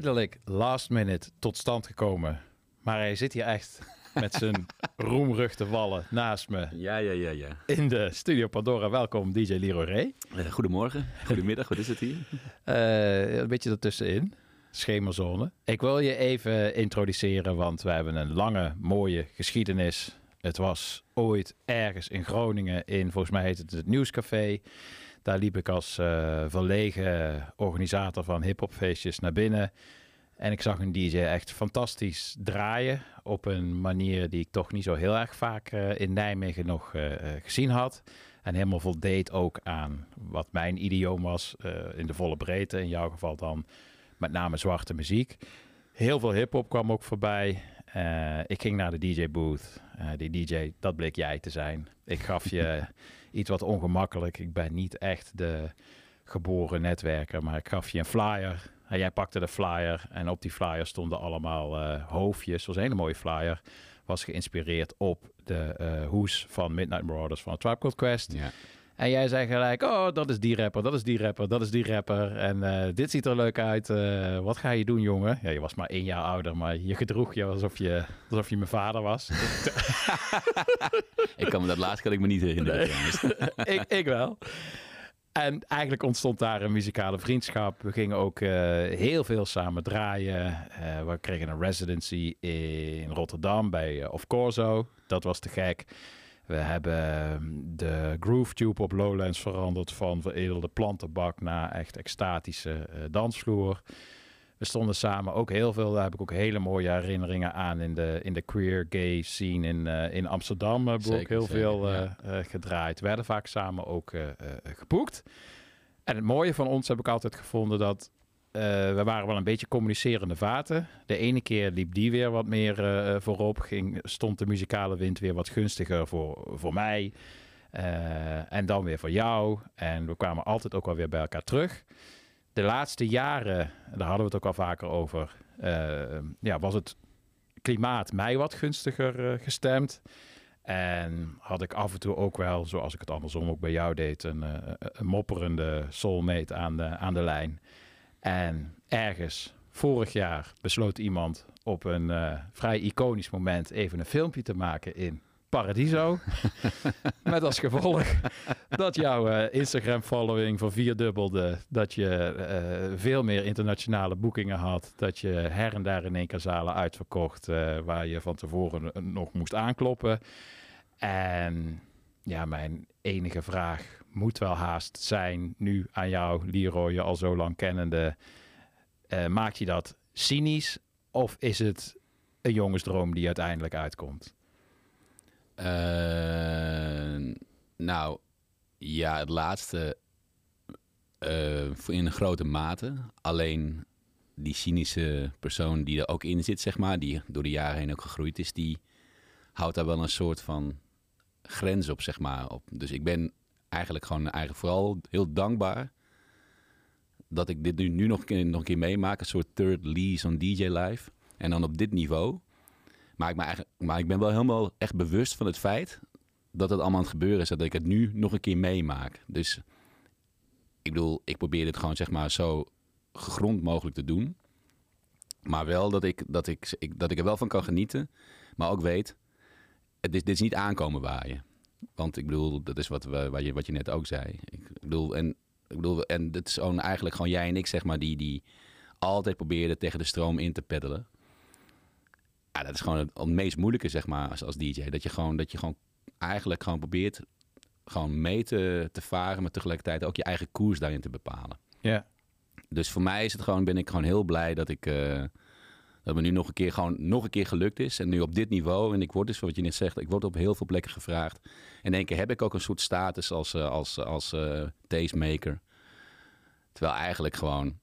Redelijk last minute tot stand gekomen. Maar hij zit hier echt met zijn roemrug te wallen naast me. Ja, ja, ja, ja. In de Studio Pandora. Welkom, DJ Leroy Ray. Eh, goedemorgen, goedemiddag, wat is het hier? Eh, een beetje ertussenin. Schemerzone. Ik wil je even introduceren, want we hebben een lange, mooie geschiedenis. Het was ooit ergens in Groningen in, volgens mij heet het het Nieuwscafé. Daar liep ik als eh, verlegen organisator van hiphopfeestjes naar binnen. En ik zag een DJ echt fantastisch draaien. Op een manier die ik toch niet zo heel erg vaak eh, in Nijmegen nog eh, gezien had. En helemaal voldeed ook aan wat mijn idioom was. in de volle breedte. In jouw geval dan met name zwarte muziek. Heel veel hip-hop kwam ook voorbij. Ik ging naar de DJ-booth. Die DJ, dat bleek jij te zijn. Ik gaf je iets wat ongemakkelijk. Ik ben niet echt de geboren netwerker, maar ik gaf je een flyer. En jij pakte de flyer en op die flyer stonden allemaal eh, hoofdjes. Het was een hele mooie flyer. Was geïnspireerd op de eh, hoes van Midnight Marauders van Tribe Called Quest. Ja. En jij zei gelijk, oh, dat is die rapper, dat is die rapper, dat is die rapper. En eh, dit ziet er leuk uit. eh, wat ga je doen, jongen? Ja, je was maar één jaar ouder, maar je gedroeg je alsof je, alsof je mijn vader was. Ik kan me dat laatste kan ik me niet herinneren. Nee. ik, ik wel. En eigenlijk ontstond daar een muzikale vriendschap. We gingen ook eh, heel veel samen draaien. We kregen een residency in Rotterdam bij eh, Of Corso. Dat was te gek. We hebben ehm, de Groove Tube op Lowlands veranderd van veredelde plantenbak naar echt extatische eh, dansvloer. We stonden samen ook heel veel, daar heb ik ook hele mooie herinneringen aan in de, in de queer gay scene in, eh, in Amsterdam. We ook heel zeker, veel ja. gedraaid. Werden vaak samen ook geboekt. En het mooie van ons heb ik altijd gevonden dat eh, we waren wel een beetje communicerende vaten. De ene keer liep die weer wat meer eh, voorop. Ging, stond de muzikale wind weer wat gunstiger voor, voor mij. Eh, en dan weer voor jou. En we kwamen altijd ook wel weer bij elkaar terug. De laatste jaren, daar hadden we het ook al vaker over, eh, ja, was het klimaat mij wat gunstiger eh, gestemd. En had ik af en toe ook wel, zoals ik het andersom ook bij jou deed, een, eh, een mopperende soulmate aan de, aan de lijn. En ergens vorig jaar besloot iemand op een eh, vrij iconisch moment even een filmpje te maken in Paradiso. Met als gevolg dat jouw eh, Instagram-following vervierdubbelde. Dat je eh, veel meer internationale boekingen had. Dat je her en daar in één keer zalen uitverkocht. waar je van tevoren nog moest aankloppen. En ja, mijn enige vraag moet wel haast zijn nu aan jou, Leroy, je al zo lang kennende. Eh, maakt je dat cynisch of is het een jongensdroom die uiteindelijk uitkomt? Eh, nou, ja, het laatste eh, in grote mate. Alleen die cynische persoon die er ook in zit, zeg maar, die door de jaren heen ook gegroeid is, die houdt daar wel een soort van grens op, zeg maar. Op. Dus ik ben eigenlijk gewoon eigenlijk vooral heel dankbaar dat ik dit nu, nu nog, nog een keer meemaak. Een soort third lease on DJ Live. En dan op dit niveau. Maar ik, eigenlijk, maar ik ben wel helemaal echt bewust van het feit dat het allemaal aan het gebeuren is. Dat ik het nu nog een keer meemaak. Dus ik bedoel, ik probeer dit gewoon zeg maar zo gegrond mogelijk te doen. Maar wel dat ik, dat ik, dat ik er wel van kan genieten. Maar ook weet, het is, dit is niet aankomen waaien. Want ik bedoel, dat is wat, we, wat, je, wat je net ook zei. Ik bedoel, en, ik bedoel, en het is gewoon eigenlijk gewoon jij en ik, zeg maar, die, die altijd probeerden tegen de stroom in te peddelen. Ja, dat is gewoon het, het meest moeilijke, zeg maar, als, als DJ. Dat je gewoon, dat je gewoon eigenlijk gewoon probeert gewoon mee te, te varen, maar tegelijkertijd ook je eigen koers daarin te bepalen. Ja. Dus voor mij is het gewoon, ben ik gewoon heel blij dat ik eh, dat me nu nog een keer gewoon nog een keer gelukt is. En nu op dit niveau, en ik word dus wat je net zegt, ik word op heel veel plekken gevraagd. En in één keer heb ik ook een soort status als, eh, als, als eh, tastemaker. Terwijl eigenlijk gewoon,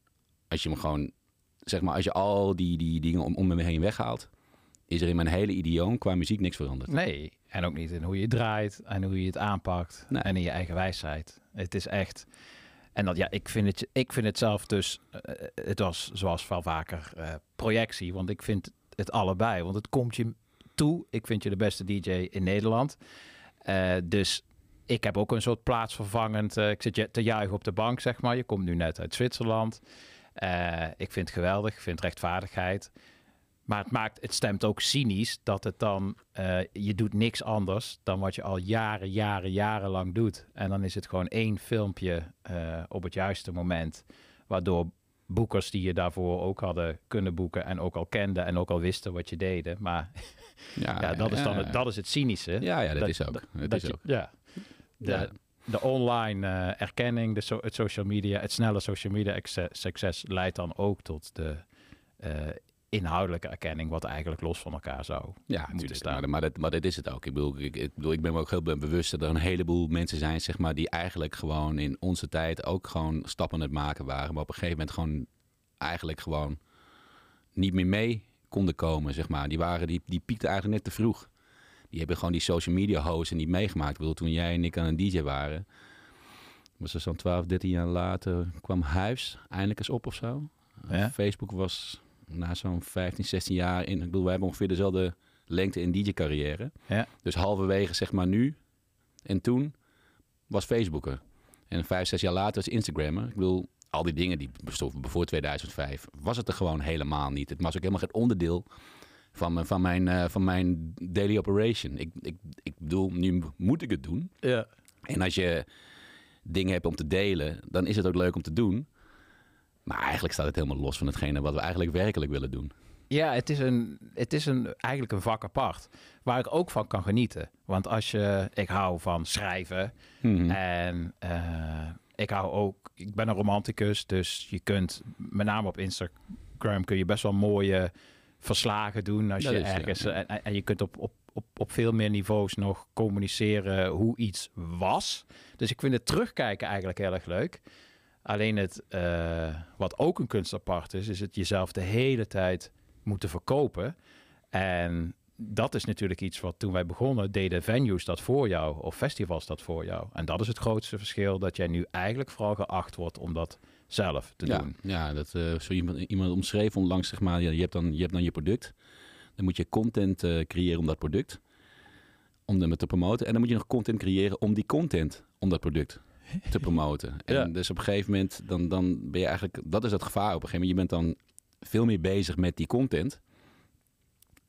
als je me gewoon, zeg maar, als je al die, die dingen om, om me heen weghaalt, is er in mijn hele idioom qua muziek niks veranderd. Nee, en ook niet in hoe je draait en hoe je het aanpakt en in je eigen wijsheid. Het is echt. En dat ja, ik vind het, ik vind het zelf dus. eh, het was zoals wel vaker eh, projectie, want ik vind het allebei. Want het komt je toe. Ik vind je de beste DJ in Nederland. Eh, dus ik heb ook een soort plaatsvervangend. ik zit je te juichen op de bank, zeg maar. Je komt nu net uit Zwitserland. Ik vind het geweldig. Ik vind rechtvaardigheid. Maar het, maakt, het stemt ook cynisch dat het dan, eh, je doet niks anders dan wat je al jaren, jaren, jarenlang doet. En dan is het gewoon één filmpje eh, op het juiste moment, waardoor boekers die je daarvoor ook hadden kunnen boeken en ook al kenden en ook al wisten wat je deden. Maar ja, Ja, dat, is dan het, dat is het cynische. Ja, ja, dat is ook. Dat is je- ook. Ja. De, Ja. de online eh, erkenning, de so- het social media, het snelle social media succes leidt dan ook tot de inhoudelijke erkenning, wat eigenlijk los van elkaar zou Ja, moeten staan. Maar, maar, dat, maar dat is het ook. Ik bedoel, ik, ik, bedoel, ik ben me ook heel be- bewust dat er een heleboel mensen zijn, zeg maar, die eigenlijk gewoon in onze tijd ook gewoon stappen aan het maken waren. Maar op een gegeven moment gewoon eigenlijk gewoon niet meer mee konden komen, zeg maar. Die, waren, die, die piekten eigenlijk net te vroeg. Die hebben gewoon die social media hosten niet meegemaakt. Ik bedoel, toen jij en ik aan een DJ waren, was er zo'n 12, 13 jaar later, kwam Huis eindelijk eens op of zo. Ja. Facebook was na zo'n 15, 16 jaar in. Ik bedoel, wij hebben ongeveer dezelfde lengte in DJ-carrière. Ja. Dus halverwege, zeg maar nu en toen, was Facebooker. En vijf, zes jaar later was Instagrammer. Ik bedoel, al die dingen die bestonden voor 2005, was het er gewoon helemaal niet. Het was ook helemaal geen onderdeel van mijn, van mijn, eh, van mijn daily operation. Ik, ik, ik bedoel, nu moet ik het doen. Ja. En als je dingen hebt om te delen, dan is het ook leuk om te doen. Maar eigenlijk staat het helemaal los van hetgene wat we eigenlijk werkelijk willen doen. Ja, het is, een, het is een, eigenlijk een vak apart. Waar ik ook van kan genieten. Want als je... Ik hou van schrijven. Mhm. En eh, ik hou ook... Ik ben een romanticus. Dus je kunt... Met name op Instagram kun je best wel mooie verslagen doen. Als Dat je ergens... ja. En, en je kunt op, op, op, op veel meer niveaus nog communiceren hoe iets was. Dus ik vind het terugkijken eigenlijk heel erg leuk. Alleen het, eh, wat ook een kunst apart is, is het jezelf de hele tijd moeten verkopen. En dat is natuurlijk iets wat toen wij begonnen, deden venues dat voor jou of festivals dat voor jou. En dat is het grootste verschil, dat jij nu eigenlijk vooral geacht wordt om dat zelf te ja, doen. Ja, dat, eh, zo iemand, iemand omschreef onlangs, zeg maar, ja, je, hebt dan, je hebt dan je product. Dan moet je content eh, creëren om dat product. Om hem te promoten. En dan moet je nog content creëren om die content, om dat product te promoten. En Ja. dus op een gegeven moment, dan, dan ben je eigenlijk, dat is het gevaar. Op een gegeven moment, je bent dan veel meer bezig met die content.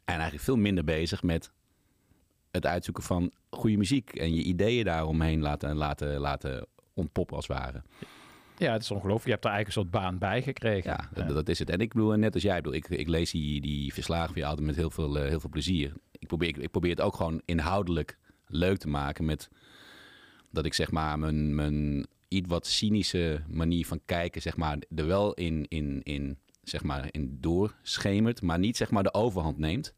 En eigenlijk veel minder bezig met het uitzoeken van goede muziek. En je ideeën daaromheen laten, laten, laten ontpoppen als het ware. Ja, het is ongelooflijk. Je hebt er eigenlijk een soort baan bij gekregen. Ja, dat, dat is het. En ik bedoel, net als jij, bedoel, ik, ik lees die, die verslagen van je altijd met heel veel, eh, heel veel plezier. Ik probeer, ik, ik probeer het ook gewoon inhoudelijk leuk te maken met dat ik zeg maar mijn, mijn iets wat cynische manier van kijken, zeg maar, er wel in, in, in, zeg maar, in doorschemert, maar niet zeg maar de overhand neemt.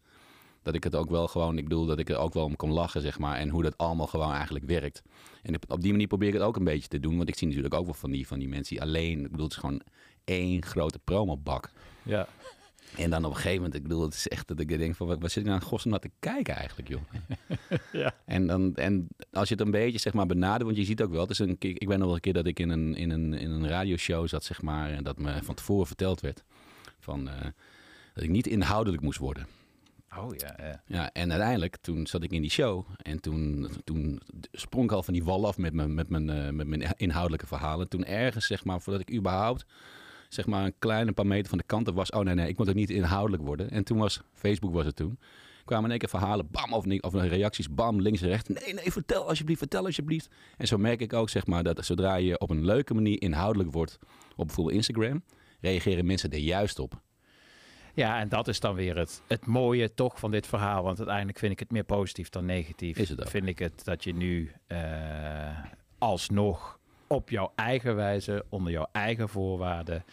Dat ik het ook wel gewoon, ik bedoel dat ik er ook wel om kan lachen, zeg maar. En hoe dat allemaal gewoon eigenlijk werkt. En op, die manier probeer ik het ook een beetje te doen. Want ik zie natuurlijk ook wel van die, van die mensen die alleen, ik bedoel, het is gewoon één grote promobak. Ja. En dan op een gegeven moment, ik bedoel, het is echt dat ik denk van, wat, zit ik nou in godsnaam naar te kijken eigenlijk, joh. Ja. En, dan, en als je het een beetje zeg maar benadert, want je ziet ook wel, het is een, ik weet nog wel een keer dat ik in een, in een, in een radioshow zat, zeg maar, en dat me van tevoren verteld werd van, eh, dat ik niet inhoudelijk moest worden. Oh ja, ja. Ja, en uiteindelijk, toen zat ik in die show en toen, toen sprong ik al van die wal af met mijn, met mijn, eh, met mijn inhoudelijke verhalen. Toen ergens, zeg maar, voordat ik überhaupt, zeg maar, een kleine paar meter van de kant af was, oh nee, nee, ik moet ook niet inhoudelijk worden. En toen was, Facebook was het toen, kwamen in één keer verhalen, bam, of, niet- of reacties, bam, links en rechts. Nee, nee, vertel alsjeblieft, vertel alsjeblieft. En zo merk ik ook, zeg maar, dat zodra je op een leuke manier inhoudelijk wordt op bijvoorbeeld Instagram, reageren mensen er juist op. Ja, en dat is dan weer het, het mooie toch van dit verhaal. Want uiteindelijk vind ik het meer positief dan negatief. Is het ook. Vind ik het dat je nu eh, alsnog op jouw eigen wijze, onder jouw eigen voorwaarden,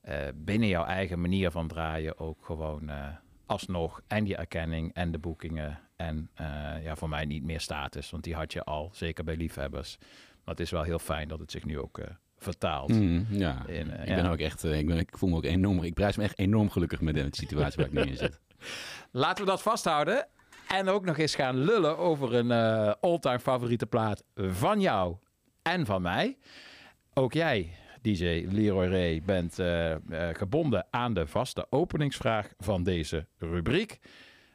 eh, binnen jouw eigen manier van draaien ook gewoon eh, alsnog en die erkenning en de boekingen en eh, ja, voor mij niet meer status, want die had je al, zeker bij liefhebbers. Maar het is wel heel fijn dat het zich nu ook vertaalt. Mm, ja, In, ik ja. ben ook echt, ik, ben, ik voel me ook enorm, ik prijs me echt enorm gelukkig met de situatie waar ik nu in zit. Laten we dat vasthouden. En ook nog eens gaan lullen over een eh all-time favoriete plaat van jou en van mij. Ook jij, DJ Leroy Ray, bent eh, eh, gebonden aan de vaste openingsvraag van deze rubriek.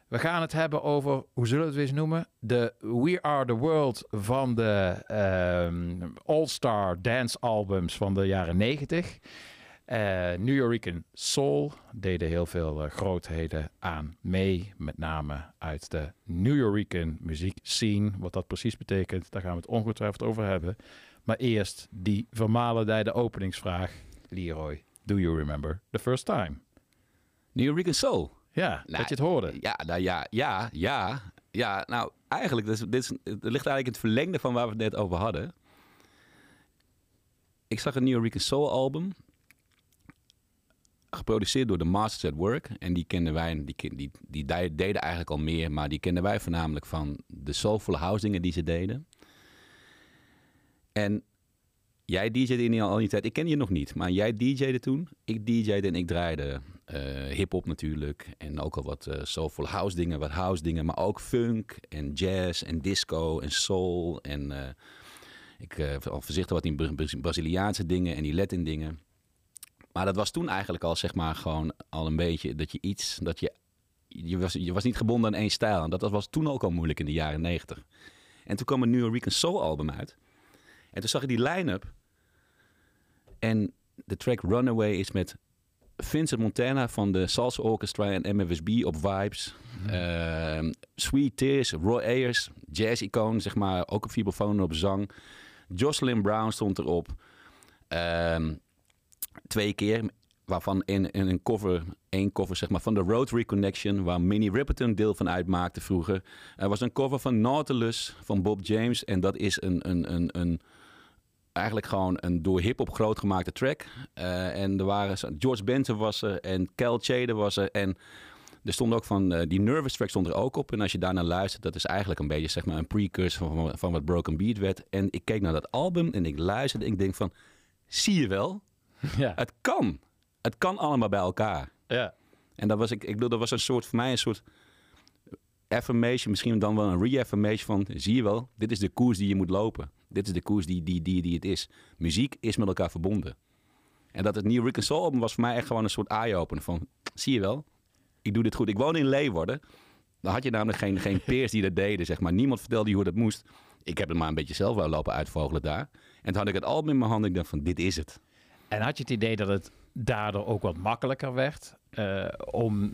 We gaan het hebben over, hoe zullen we het eens noemen? De We Are The World van de ehm, All-Star Dance albums van de jaren 90. Eh New Yorican Soul deden heel veel eh, grootheden aan mee. Met name uit de New Yorican muziek scene. Wat dat precies betekent, daar gaan we het ongetwijfeld over hebben. Maar eerst die vermalendijde openingsvraag. Leroy, do you remember the first time? New Yorican Soul. Ja, dat je het hoorde. Ja, nou ja, ja, ja. Ja, nou eigenlijk, dit, is, dit, is, het ligt eigenlijk in het verlengde van waar we het net over hadden. Ik zag een New Yorican Soul album. Geproduceerd door de Masters at Work. En die kenden wij, die, die, die de- deden eigenlijk al meer. Maar die kenden wij voornamelijk van de soulful house dingen die ze deden. En jij DJ'de in al die tijd. Ik ken je nog niet, maar jij DJ'de toen. Ik DJ'de en ik draaide eh hip-hop natuurlijk. En ook al wat eh soulful house dingen, wat house dingen. Maar ook funk en jazz en disco en soul. En eh, ik al voorzichtig wat in Bra- Bra- Braziliaanse dingen en die Latin dingen. Maar dat was toen eigenlijk al, zeg maar, gewoon al een beetje dat je iets, dat je, je was, je was niet gebonden aan één stijl. En dat was toen ook al moeilijk in de jaren negentig. En toen kwam een New Soul album uit. En toen zag ik die line-up. En de track Runaway is met Vincent Montana van de Salsa Orchestra en MFSB op vibes. Ehm, Sweet Tears, Roy Ayers, jazz-icoon, zeg maar, ook op vibrafoon op zang. Jocelyn Brown stond erop. Ehm, twee keer, waarvan in, een cover, één cover zeg maar, van de Rotary Connection, waar Minnie Riperton deel van uitmaakte vroeger. Er was een cover van Nautilus van Bob James en dat is een, een, een, een eigenlijk gewoon een door hip-hop groot gemaakte track. Eh, en er waren George Benson was er en Cal Chader was er en er stond ook van eh, die Nervous track stond er ook op. En als je daarnaar luistert, dat is eigenlijk een beetje zeg maar een precursor van, van wat Broken Beat werd. En ik keek naar dat album en ik luisterde en ik denk van, zie je wel? Ja. Het kan. Het kan allemaal bij elkaar. Ja. En dat was, ik, ik bedoel, dat was een soort, voor mij een soort affirmation, misschien dan wel een reaffirmation van, zie je wel, dit is de koers die je moet lopen. Dit is de koers die, die, die, die het is. Muziek is met elkaar verbonden. En dat het nieuwe Rick and Soul album was voor mij echt gewoon een soort eye-opener van, zie je wel, ik doe dit goed. Ik woon in Leeuwarden. Dan had je namelijk geen, geen peers die dat deden, zeg maar. Niemand vertelde je hoe dat moest. Ik heb het maar een beetje zelf wel lopen uitvogelen daar. En toen had ik het album in mijn hand en ik dacht van, dit is het. En had je het idee dat het daardoor ook wat makkelijker werd eh, om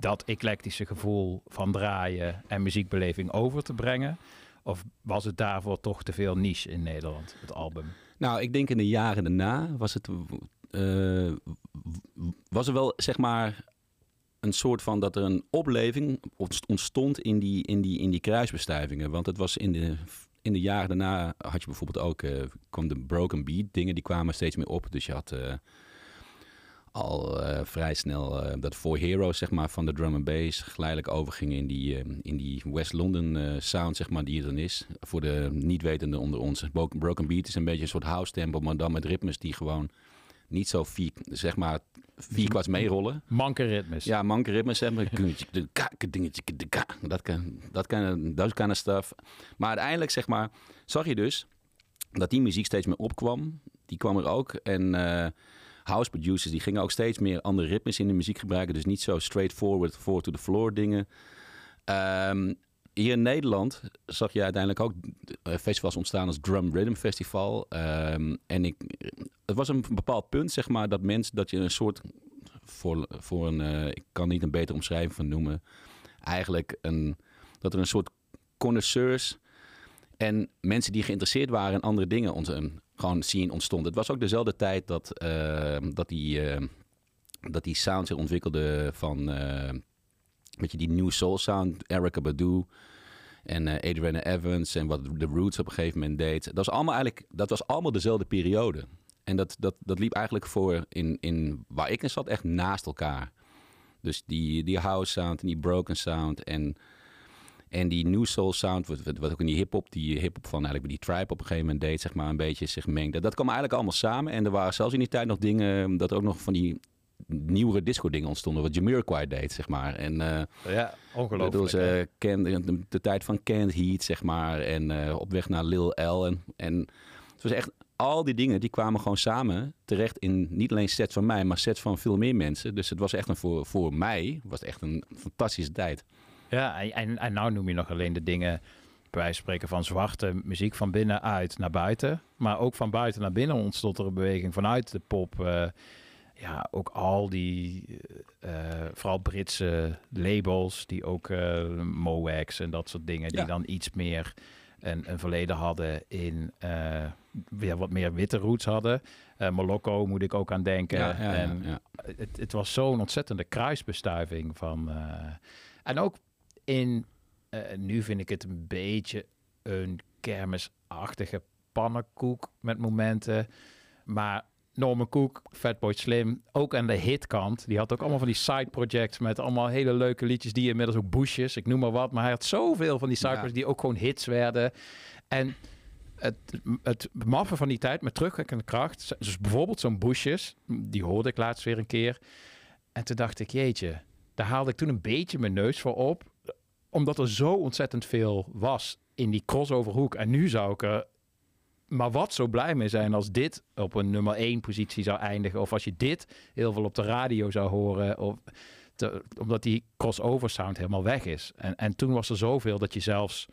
dat eclectische gevoel van draaien en muziekbeleving over te brengen? Of was het daarvoor toch te veel niche in Nederland, het album? Nou, ik denk in de jaren daarna was het. eh, was er wel zeg maar een soort van dat er een opleving ontst- ontstond in die, in die, in die kruisbestuivingen. Want het was in de, in de jaren daarna had je bijvoorbeeld ook eh, kwam de broken beat dingen die kwamen steeds meer op. Dus je had eh, al eh, vrij snel dat For Heroes zeg maar van de drum and bass geleidelijk overging in die, in die West London sound zeg maar die er dan is. Voor de niet wetende onder ons. Bro- Broken beat is een beetje een soort house tempo, maar dan met ritmes die gewoon niet zo vier, zeg maar vier kwarts meerollen. Manke ritmes. Ja, manke ritmes hebben. Dat kan, dat kan, dat kind of stuff. Maar uiteindelijk, zeg maar, zag je dus dat die muziek steeds meer opkwam. Die kwam er ook. En eh, house producers, die gingen ook steeds meer andere ritmes in de muziek gebruiken. Dus niet zo straightforward, four to the floor dingen. Ehm, hier in Nederland zag je uiteindelijk ook eh, festivals ontstaan als Drum Rhythm Festival. Ehm, en ik, het was een bepaald punt, zeg maar, dat mensen, dat je een soort, voor, voor een, eh, ik kan niet een betere omschrijving van noemen, eigenlijk een, dat er een soort connoisseurs en mensen die geïnteresseerd waren in andere dingen ont, eh, gewoon zien ontstond. Het was ook dezelfde tijd dat, eh, dat, die, dat die sound zich ontwikkelde van, weet je, die New Soul sound, Erica Badu en eh Adriana Evans en wat The Roots op een gegeven moment deed. Dat was allemaal eigenlijk, dat was allemaal dezelfde periode. En dat, dat, dat liep eigenlijk voor in, in waar ik in zat echt naast elkaar. Dus die, die house sound en die broken sound en, en die new soul sound, wat, wat, ook in die hip-hop, die hip-hop van eigenlijk die tribe op een gegeven moment deed, zeg maar, een beetje zich mengde. Dat kwam eigenlijk allemaal samen. En er waren zelfs in die tijd nog dingen, dat ook nog van die nieuwere disco-dingen ontstonden, wat Jamiroquai deed, zeg maar. En, eh, Ja, ongelooflijk, Dat was de, de tijd van Canned Heat, zeg maar. En eh, op weg naar Lil L. En, en het was echt, al die dingen die kwamen gewoon samen terecht in niet alleen sets van mij, maar sets van veel meer mensen. Dus het was echt een, voor, voor mij was het echt een fantastische tijd. Ja, en, en, en nou noem je nog alleen de dingen, bij wijze van spreken, van zwarte muziek van binnenuit naar buiten. Maar ook van buiten naar binnen ontstond er een beweging vanuit de pop. eh, ja, ook al die, eh, eh, vooral Britse labels, die ook Mowax en dat soort dingen, die dan iets meer een, een verleden hadden in eh, weer wat meer witte roots hadden. Eh Molokko moet ik ook aan denken. Ja, en ja. Het, het was zo'n ontzettende kruisbestuiving van. en ook in. nu vind ik het een beetje een kermisachtige pannenkoek met momenten. Maar Norman Cook, Fatboy Slim, ook aan de hitkant. Die had ook allemaal van die side projects met allemaal hele leuke liedjes. Die inmiddels ook Bushes, ik noem maar wat. Maar hij had zoveel van die side Ja. die ook gewoon hits werden. En het, het maffe van die tijd met terugwerkende kracht. Dus bijvoorbeeld zo'n Bushes, die hoorde ik laatst weer een keer. En toen dacht ik, jeetje, daar haalde ik toen een beetje mijn neus voor op. Omdat er zo ontzettend veel was in die crossover hoek. En nu zou ik er maar wat zo blij mee zijn als dit op een nummer 1 positie zou eindigen. Of als je dit heel veel op de radio zou horen. Of te- omdat die crossover sound helemaal weg is. En, en toen was er zoveel dat je zelfs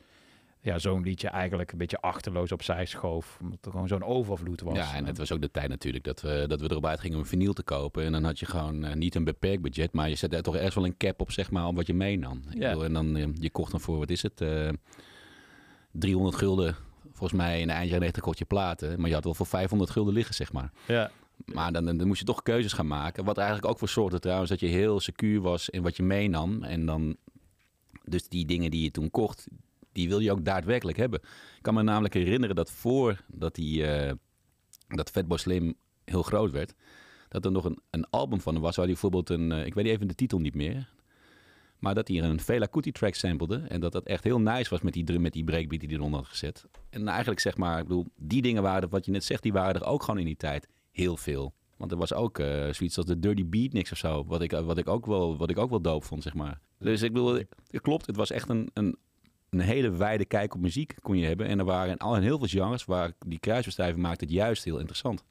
ja, zo'n liedje eigenlijk een beetje achterloos opzij schoof. Omdat er gewoon zo'n overvloed was. Ja, en het was ook de tijd natuurlijk dat we, dat we erop uitgingen om vinyl te kopen. En dan had je gewoon eh, niet een beperkt budget, maar je zette er toch ergens wel een cap op, zeg maar, op wat je meenam. Ik Ja. bedoel, en dan, eh, je kocht dan voor, wat is het, eh 300 gulden. Volgens mij in de eind jaren 90 kocht je platen, maar je had wel voor 500 gulden liggen, zeg maar. Ja. Maar dan, dan moest je toch keuzes gaan maken. Wat eigenlijk ook voor zorgde trouwens dat je heel secuur was in wat je meenam. En dan, dus die dingen die je toen kocht, die wil je ook daadwerkelijk hebben. Ik kan me namelijk herinneren dat voordat die, eh, dat Fatboy Slim heel groot werd, dat er nog een, een album van hem was waar hij bijvoorbeeld een, eh, ik weet even de titel niet meer, maar dat hij een Fela Kuti track samplede en dat dat echt heel nice was met die drum, met die breakbeat die hij eronder had gezet. En eigenlijk zeg maar, ik bedoel, die dingen waren, wat je net zegt, die waren er ook gewoon in die tijd heel veel. Want er was ook eh, zoiets als de Dirty Beatniks of zo, wat ik, wat, ik ook wel, wat ik ook wel doop vond, zeg maar. Dus ik bedoel, het klopt, het was echt een, een, een hele wijde kijk op muziek kon je hebben. En er waren al heel veel genres waar die kruisbestuiving maakt het juist heel interessant.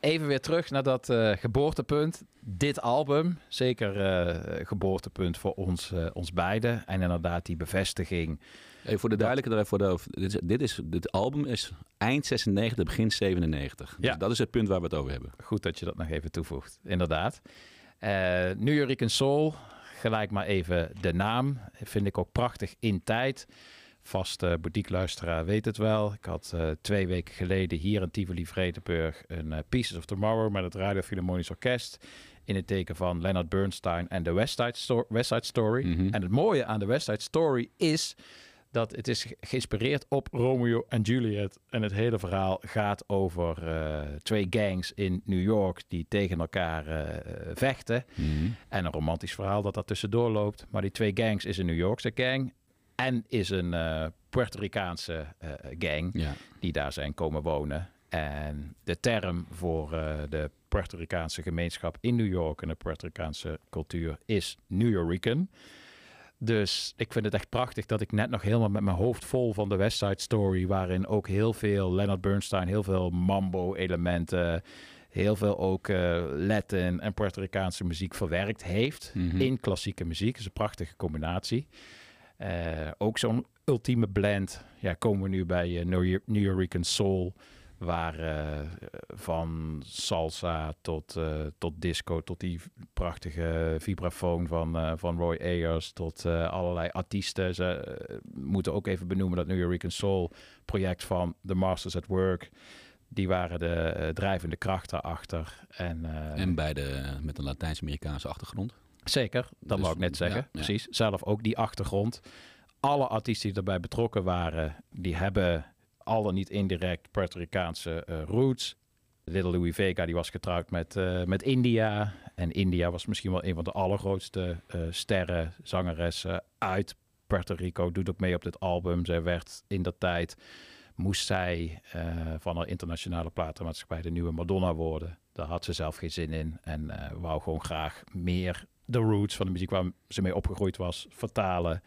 Even weer terug naar dat eh, geboortepunt. Dit album, zeker eh, geboortepunt voor ons, eh, ons beiden. En inderdaad die bevestiging. Voor de duidelijkheid, voor de, dit, is, dit, is, dit album is eind 96, begin 97. Ja. Dus dat is het punt waar we het over hebben. Goed dat je dat nog even toevoegt, inderdaad. New York Soul, gelijk maar even de naam. Vind ik ook prachtig in tijd. Vaste boutique-luisteraar weet het wel. Ik had eh, twee weken geleden hier in Tivoli Vredenburg een eh, Pieces of Tomorrow met het Radio Philharmonisch Orkest. In het teken van Leonard Bernstein en de West Side, Sto- West Side Story. Mhm. En het mooie aan de West Side Story is dat het is ge- geïnspireerd op Romeo en Juliet. En het hele verhaal gaat over eh, twee gangs in New York die tegen elkaar vechten. En een romantisch verhaal dat daar tussendoor loopt. Maar die twee gangs is een New Yorkse gang en is een eh Puerto Ricaanse eh, gang Ja. die daar zijn komen wonen. En de term voor eh, de Puerto Ricaanse gemeenschap in New York en de Puerto Ricaanse cultuur is New Yorican. Dus ik vind het echt prachtig dat ik net nog helemaal met mijn hoofd vol van de West Side Story, waarin ook heel veel Leonard Bernstein, heel veel mambo-elementen, heel veel ook Latin en Puerto Ricaanse muziek verwerkt heeft Mhm. in klassieke muziek. Dat is een prachtige combinatie. Eh, ook zo'n ultieme blend. Ja, komen we nu bij eh, New, Yorican Soul. Waar eh, van salsa tot, tot disco, tot die prachtige vibrafoon van, van Roy Ayers, tot allerlei artiesten. Ze moeten ook even benoemen dat New Yorican Soul project van The Masters at Work. Die waren de drijvende kracht daarachter. En, En beide met een Latijns-Amerikaanse achtergrond. Zeker, dat Dus, wou ik net zeggen. ja. Precies. Zelf ook die achtergrond. Alle artiesten die erbij betrokken waren, die hebben al dan niet indirect Puerto Ricaanse eh, roots. Little Louis Vega die was getrouwd met, eh, met India. En India was misschien wel een van de allergrootste eh, sterren, zangeressen uit Puerto Rico. Doet ook mee op dit album. Zij werd in dat tijd, moest zij van haar internationale platenmaatschappij de nieuwe Madonna worden. Daar had ze zelf geen zin in. En wou gewoon graag meer de roots van de muziek waar ze mee opgegroeid was vertalen.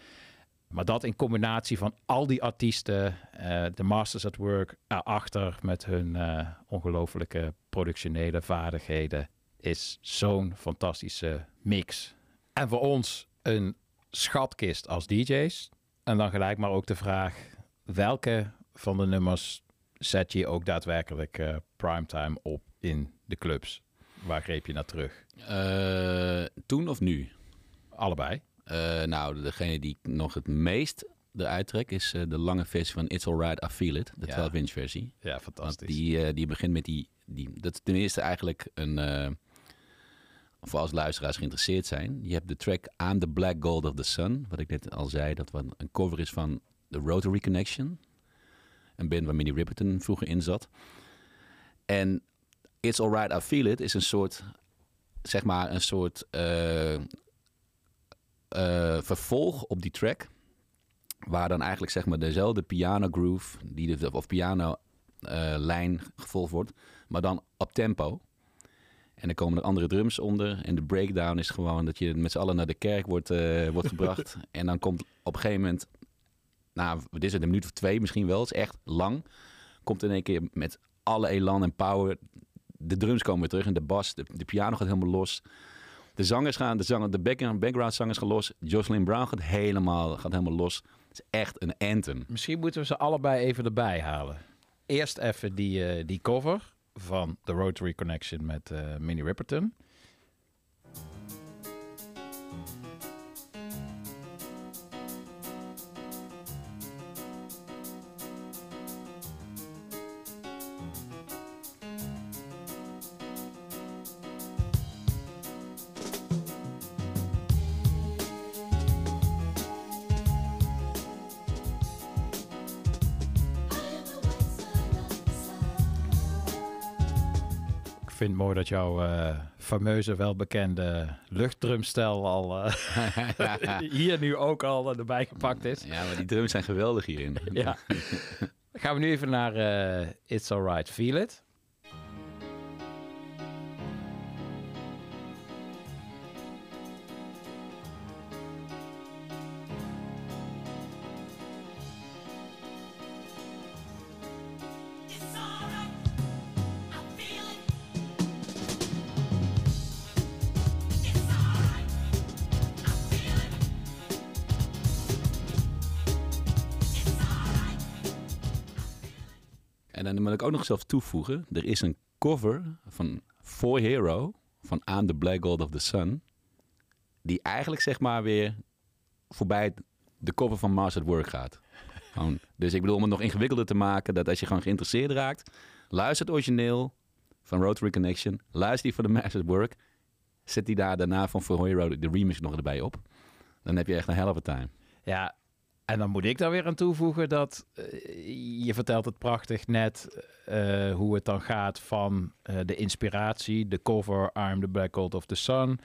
Maar dat in combinatie van al die artiesten, eh, de Masters at Work erachter met hun eh ongelofelijke productionele vaardigheden, is zo'n fantastische mix. En voor ons een schatkist als DJ's. En dan gelijk maar ook de vraag, welke van de nummers zet je ook daadwerkelijk eh, primetime op in de clubs? Waar greep je naar terug? Eh, toen of nu? Allebei. Eh, nou, degene die ik nog het meest eruit trek is eh, de lange versie van It's Alright, I Feel It. De Ja. 12-inch versie. Ja, fantastisch. Want die, die begint met die, die... Dat is ten eerste eigenlijk een... voor als luisteraars geïnteresseerd zijn. Je hebt de track I'm the Black Gold of the Sun. Wat ik net al zei, dat wat een cover is van The Rotary Connection. Een band waar Minnie Riperton vroeger in zat. En It's Alright, I Feel It is een soort... Zeg maar een soort... eh, eh, vervolg op die track. Waar dan eigenlijk zeg maar dezelfde piano groove die de, of piano eh, lijn gevolgd wordt, maar dan op tempo. En dan komen er andere drums onder. En de breakdown is gewoon dat je met z'n allen naar de kerk wordt, wordt gebracht. en dan komt op een gegeven moment, nou, wat is het, een minuut of twee misschien wel, het is echt lang. Komt in één keer met alle elan en power. De drums komen weer terug en de bas, de, piano gaat helemaal los. De zangers gaan, de, zanger, de background, zangers gaan los. Jocelyn Brown gaat helemaal, gaat helemaal los. Het is echt een anthem. Misschien moeten we ze allebei even erbij halen. Eerst even die, eh, die cover van The Rotary Connection met eh, Minnie Riperton. Mooi dat jouw eh, fameuze, welbekende luchtdrumstel al eh, hier nu ook al erbij gepakt is. Ja, maar die drums zijn geweldig hierin. Ja. Gaan we nu even naar eh, It's Alright, Feel It. Zelf toevoegen. Er is een cover van For Hero van Aan the Black Gold of the Sun. Die eigenlijk zeg maar weer voorbij de cover van Mars at Work gaat. Gewoon. Dus ik bedoel om het nog ingewikkelder te maken. Dat als je gewoon geïnteresseerd raakt. Luister het origineel van Rotary Connection. Luister die van de Mars at Work. Zet die daar daarna van For Hero de remix nog erbij op. Dan heb je echt een hell time. Ja, en dan moet ik daar weer aan toevoegen dat eh, je vertelt het prachtig net eh, hoe het dan gaat van eh, de inspiratie, de cover I'm the Black Gold of the Sun,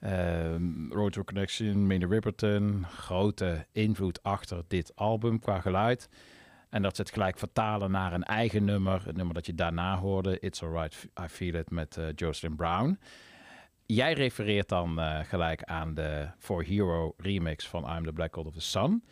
ehm Rotary Connection, Minnie Riperton, grote invloed achter dit album qua geluid. En dat ze het gelijk vertalen naar een eigen nummer, het nummer dat je daarna hoorde, It's Alright, I Feel It met Jocelyn Brown. Jij refereert dan eh, gelijk aan de For Hero remix van I'm the Black God of the Sun.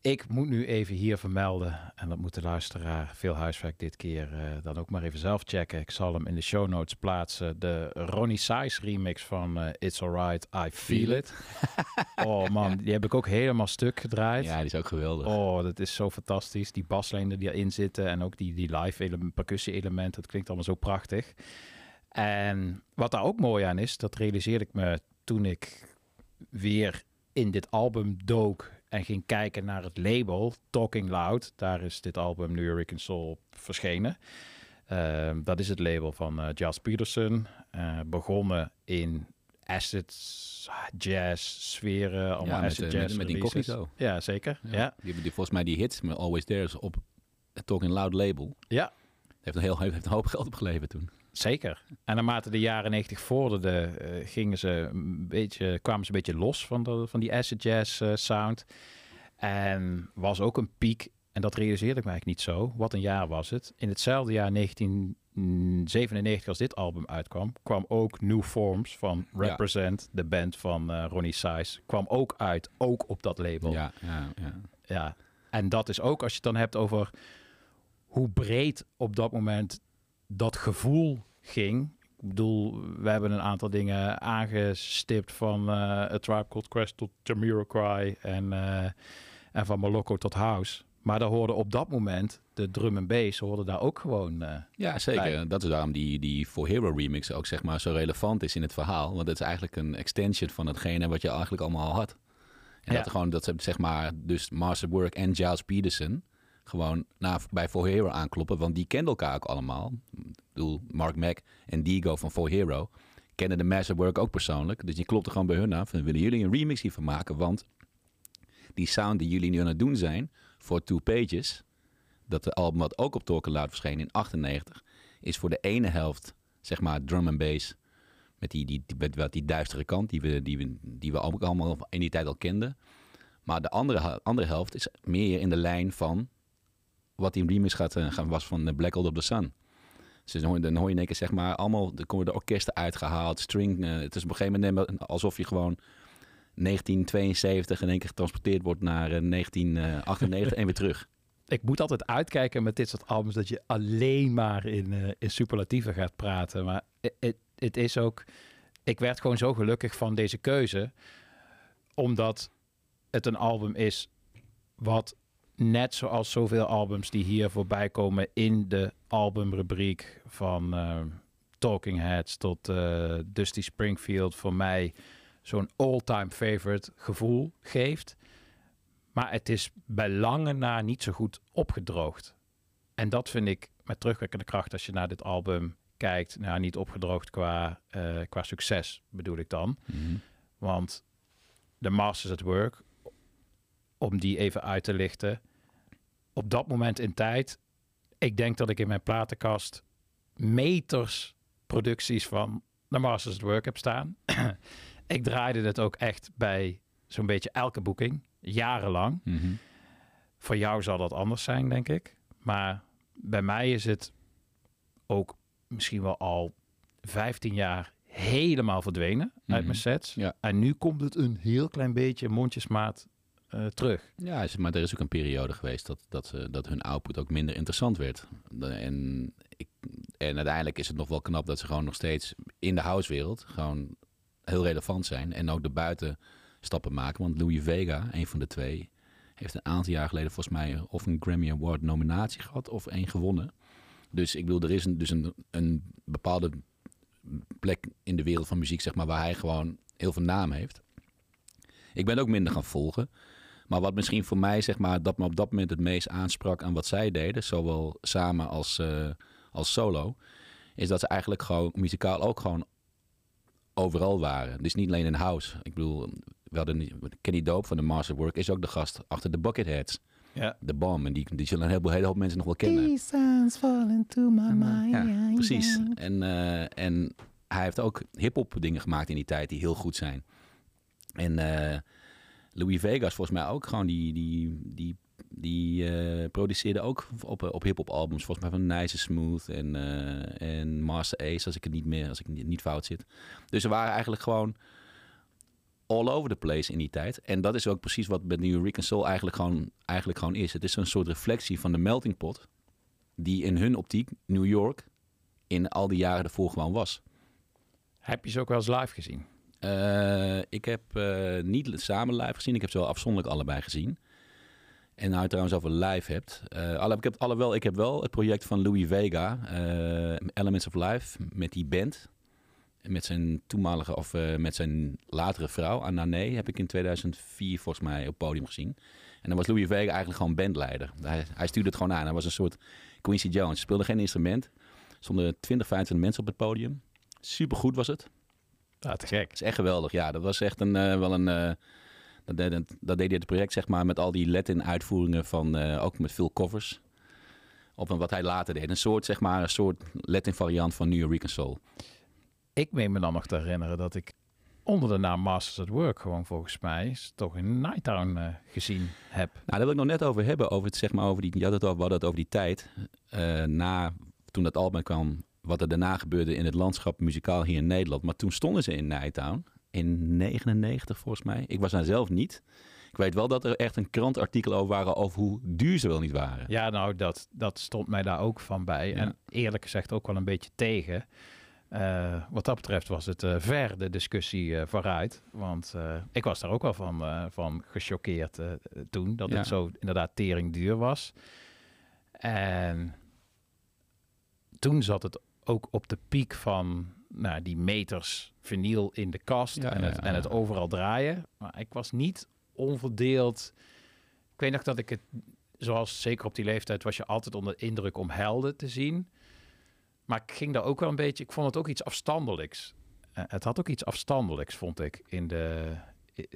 Ik moet nu even hier vermelden, en dat moet de luisteraar, veel huiswerk dit keer, eh, dan ook maar even zelf checken. Ik zal hem in de show notes plaatsen. De Ronnie Size remix van eh, It's Alright, I Feel It. oh man, die heb ik ook helemaal stuk gedraaid. Ja, die is ook geweldig. Oh, dat is zo fantastisch. Die baslijnen die erin zitten en ook die, die live percussie elementen. Het klinkt allemaal zo prachtig. En wat daar ook mooi aan is, dat realiseerde ik me toen ik weer in dit album dook en ging kijken naar het label Talking Loud. Daar is dit album New York Soul op verschenen. Ehm, dat is het label van eh Giles Peterson. Eh, begonnen in acid jazz sferen, allemaal Ja, met, acid eh, jazz met-. Ja, zeker. Ja. Die, die, volgens mij die hits met Always There is op het Talking Loud label. Ja. Heeft een, heel, heeft een hoop geld opgeleverd toen. Zeker. En naarmate de jaren 90 vorderden, eh, gingen ze een beetje, kwamen ze een beetje los van, de, van die acid jazz eh, sound. En was ook een piek, en dat realiseerde ik me eigenlijk niet zo. Wat een jaar was het. In hetzelfde jaar 1997 als dit album uitkwam, kwam ook New Forms van Ja. Represent, de band van eh, Ronnie Size, kwam ook uit, ook op dat label. Ja, ja, ja. Ja, en dat is ook als je het dan hebt over hoe breed op dat moment dat gevoel ging. Ik bedoel, we hebben een aantal dingen aangestipt van eh A Tribe Called Quest tot Jamiroquai en, eh, en van Moloko tot House. Maar daar hoorde op dat moment de drum en bass hoorden daar ook gewoon eh, Ja, zeker. bij. Dat is daarom die, die For Hero remix ook zeg maar zo relevant is in het verhaal. Want het is eigenlijk een extension van hetgene wat je eigenlijk allemaal al had. En Ja. dat gewoon, dat ze zeg maar, dus Master Work en Giles Peterson gewoon na, bij For Hero aankloppen. Want die kenden elkaar ook allemaal. Ik bedoel, Mark Mack en Diego van For Hero kennen de Master Work ook persoonlijk. Dus die klopte gewoon bij hun af. En willen jullie een remix hiervan maken? Want die sound die jullie nu aan het doen zijn voor Two Pages, dat de album wat ook op Talking Loud verscheen in 98, is voor de ene helft zeg maar drum en bass met die, die, met wat die duistere kant die we, die, we, die we allemaal in die tijd al kenden. Maar de andere, andere helft is meer in de lijn van wat die remix gaat, eh, gaan was van The Black Hole of the Sun. Dus dan hoor, je- dan hoor je in één keer zeg maar allemaal, dan komen de orkesten uitgehaald, string. eh, het is op een gegeven moment alsof je gewoon 1972 in één keer getransporteerd wordt naar eh, 1998 en weer terug. Ik moet altijd uitkijken met dit soort albums dat je alleen maar in, eh, in superlatieven gaat praten. Maar het is ook. Ik werd gewoon zo gelukkig van deze keuze, omdat het een album is wat net zoals zoveel albums die hier voorbij komen in de albumrubriek van eh, Talking Heads tot eh, Dusty Springfield voor mij zo'n all-time favorite gevoel geeft. Maar het is bij lange na niet zo goed opgedroogd. En dat vind ik met terugwerkende kracht als je naar dit album kijkt. Nou, niet opgedroogd qua, eh, qua succes bedoel ik dan. Mhm. Want de Masters at Work, om die even uit te lichten. Op dat moment in tijd, ik denk dat ik in mijn platenkast meters producties van de Masters at Work heb staan. ik draaide het ook echt bij zo'n beetje elke boeking, jarenlang. Mhm. Voor jou zal dat anders zijn, denk ik. Maar bij mij is het ook misschien wel al 15 jaar helemaal verdwenen uit Mhm. mijn sets. Ja. En nu komt het een heel klein beetje mondjesmaat eh, terug. Ja, maar er is ook een periode geweest dat, dat, ze- dat hun output ook minder interessant werd. En, ik, en uiteindelijk is het nog wel knap dat ze gewoon nog steeds in de housewereld gewoon heel relevant zijn. En ook de buitenstappen maken. Want Louis Vega, een van de twee, heeft een aantal jaar geleden volgens mij of een Grammy Award nominatie gehad of één gewonnen. Dus ik bedoel, er is dus een, een bepaalde plek in de wereld van muziek, zeg maar, waar hij gewoon heel veel naam heeft. Ik ben ook minder gaan volgen. Maar wat misschien voor mij, zeg maar, dat me op dat moment het meest aansprak aan wat zij deden, zowel samen als, eh, als solo, is dat ze eigenlijk gewoon muzikaal ook gewoon overal waren. Dus niet alleen in house. Ik bedoel, we hadden Kenny Dope van de Masterwork is ook de gast achter de Bucketheads. Ja. De Bomb. En die, die zullen een heleboel, hele hoop mensen nog wel kennen. sounds fall into my mind. Ja, precies. En, eh, en hij heeft ook hip-hop dingen gemaakt in die tijd die heel goed zijn. En eh, Louis Vegas volgens mij ook gewoon die, die, die, die eh, produceerde ook op, op hip-hop albums. Volgens mij van Nice Smooth en, eh, en Master Ace, als ik het niet meer, als ik niet, niet fout zit. Dus ze waren eigenlijk gewoon all over the place in die tijd. En dat is ook precies wat met New Rican Soul eigenlijk gewoon, eigenlijk gewoon is. Het is een soort reflectie van de melting pot die in hun optiek New York in al die jaren ervoor gewoon was. Heb je ze ook wel eens live gezien? Eh, ik heb eh, niet samen live gezien. Ik heb ze wel afzonderlijk allebei gezien. En nou trouwens over live hebt. alle, ik, heb wel, ik heb wel het project van Louis Vega, Elements of Life, met die band. Met zijn toenmalige, of met zijn latere vrouw, Anane, heb ik in 2004 volgens mij op podium gezien. En dan was Louis Vega eigenlijk gewoon bandleider. Hij, hij stuurde het gewoon aan. Hij was een soort Quincy Jones. Speelde geen instrument. Er stonden 20, 25 mensen op het podium. Super goed was het. Ja, te gek. Dat is echt geweldig. Ja, dat was echt een, eh, wel een... eh, dat, deed, dat, deed het project, zeg maar, met al die Latin-uitvoeringen van... eh, ook met veel covers. Op een, wat hij later deed. Een soort, zeg maar, een soort Latin-variant van New Rican Soul. Ik meen me dan nog te herinneren dat ik onder de naam Masters at Work gewoon volgens mij toch in Nighttown gezien heb. Nou, daar wil ik nog net over hebben. Over het, zeg maar, over die, je had het over, we hadden het over die tijd. na, toen dat album kwam, wat er daarna gebeurde in het landschap muzikaal hier in Nederland. Maar toen stonden ze in Nighttown. In 99 volgens mij. Ik was daar zelf niet. Ik weet wel dat er echt een krantartikel over waren over hoe duur ze wel niet waren. Ja, nou, dat, dat stond mij daar ook van bij. En eerlijk gezegd ook wel een beetje tegen. Eh, wat dat betreft was het eh, ver de discussie eh, vooruit. Want ik was daar ook wel van, van gechoqueerd toen. Dat Ja. het zo inderdaad tering duur was. En toen zat het ook op de piek van nou, die meters vinyl in de kast Ja, en, ja, het, en het overal draaien. Maar ik was niet onverdeeld. Ik weet nog dat ik het, zoals zeker op die leeftijd, was je altijd onder de indruk om helden te zien. Maar ik ging daar ook wel een beetje, ik vond het ook iets afstandelijks. Eh, het had ook iets afstandelijks, vond ik, in, de,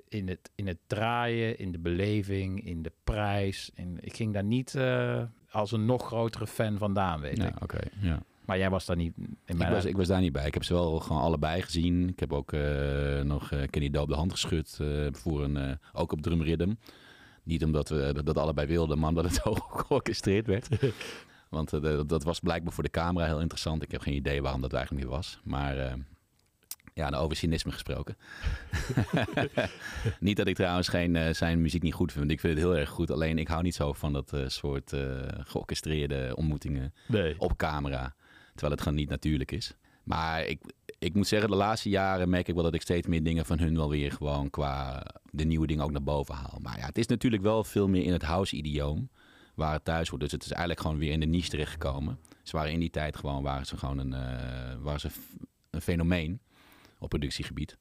in, het, in het draaien, in de beleving, in de prijs. In, ik ging daar niet eh, als een nog grotere fan vandaan, weet Ja, ik. oké, ja. Maar jij was daar niet in Ik mijn was, ik was daar niet bij. Ik heb ze wel gewoon allebei gezien. Ik heb ook eh, nog eh, Kenny Dope de hand geschud eh, voor een, ook op Drum Rhythm. Niet omdat we dat, allebei wilden, maar omdat het ook georchestreerd werd. Want dat, dat was blijkbaar voor de camera heel interessant. Ik heb geen idee waarom dat eigenlijk niet was. Maar ja, nou, over cynisme gesproken. niet dat ik trouwens geen, zijn muziek niet goed vind. Ik vind het heel erg goed. Alleen ik hou niet zo van dat soort eh georchestreerde ontmoetingen Nee. op camera. Terwijl het gewoon niet natuurlijk is. Maar ik, ik moet zeggen, de laatste jaren merk ik wel dat ik steeds meer dingen van hun wel weer gewoon qua de nieuwe dingen ook naar boven haal. Maar ja, het is natuurlijk wel veel meer in het house-idioom waar het thuis wordt. Dus het is eigenlijk gewoon weer in de niche terechtgekomen. Ze waren in die tijd gewoon, waren ze gewoon een, eh, waren ze een fenomeen op productiegebied.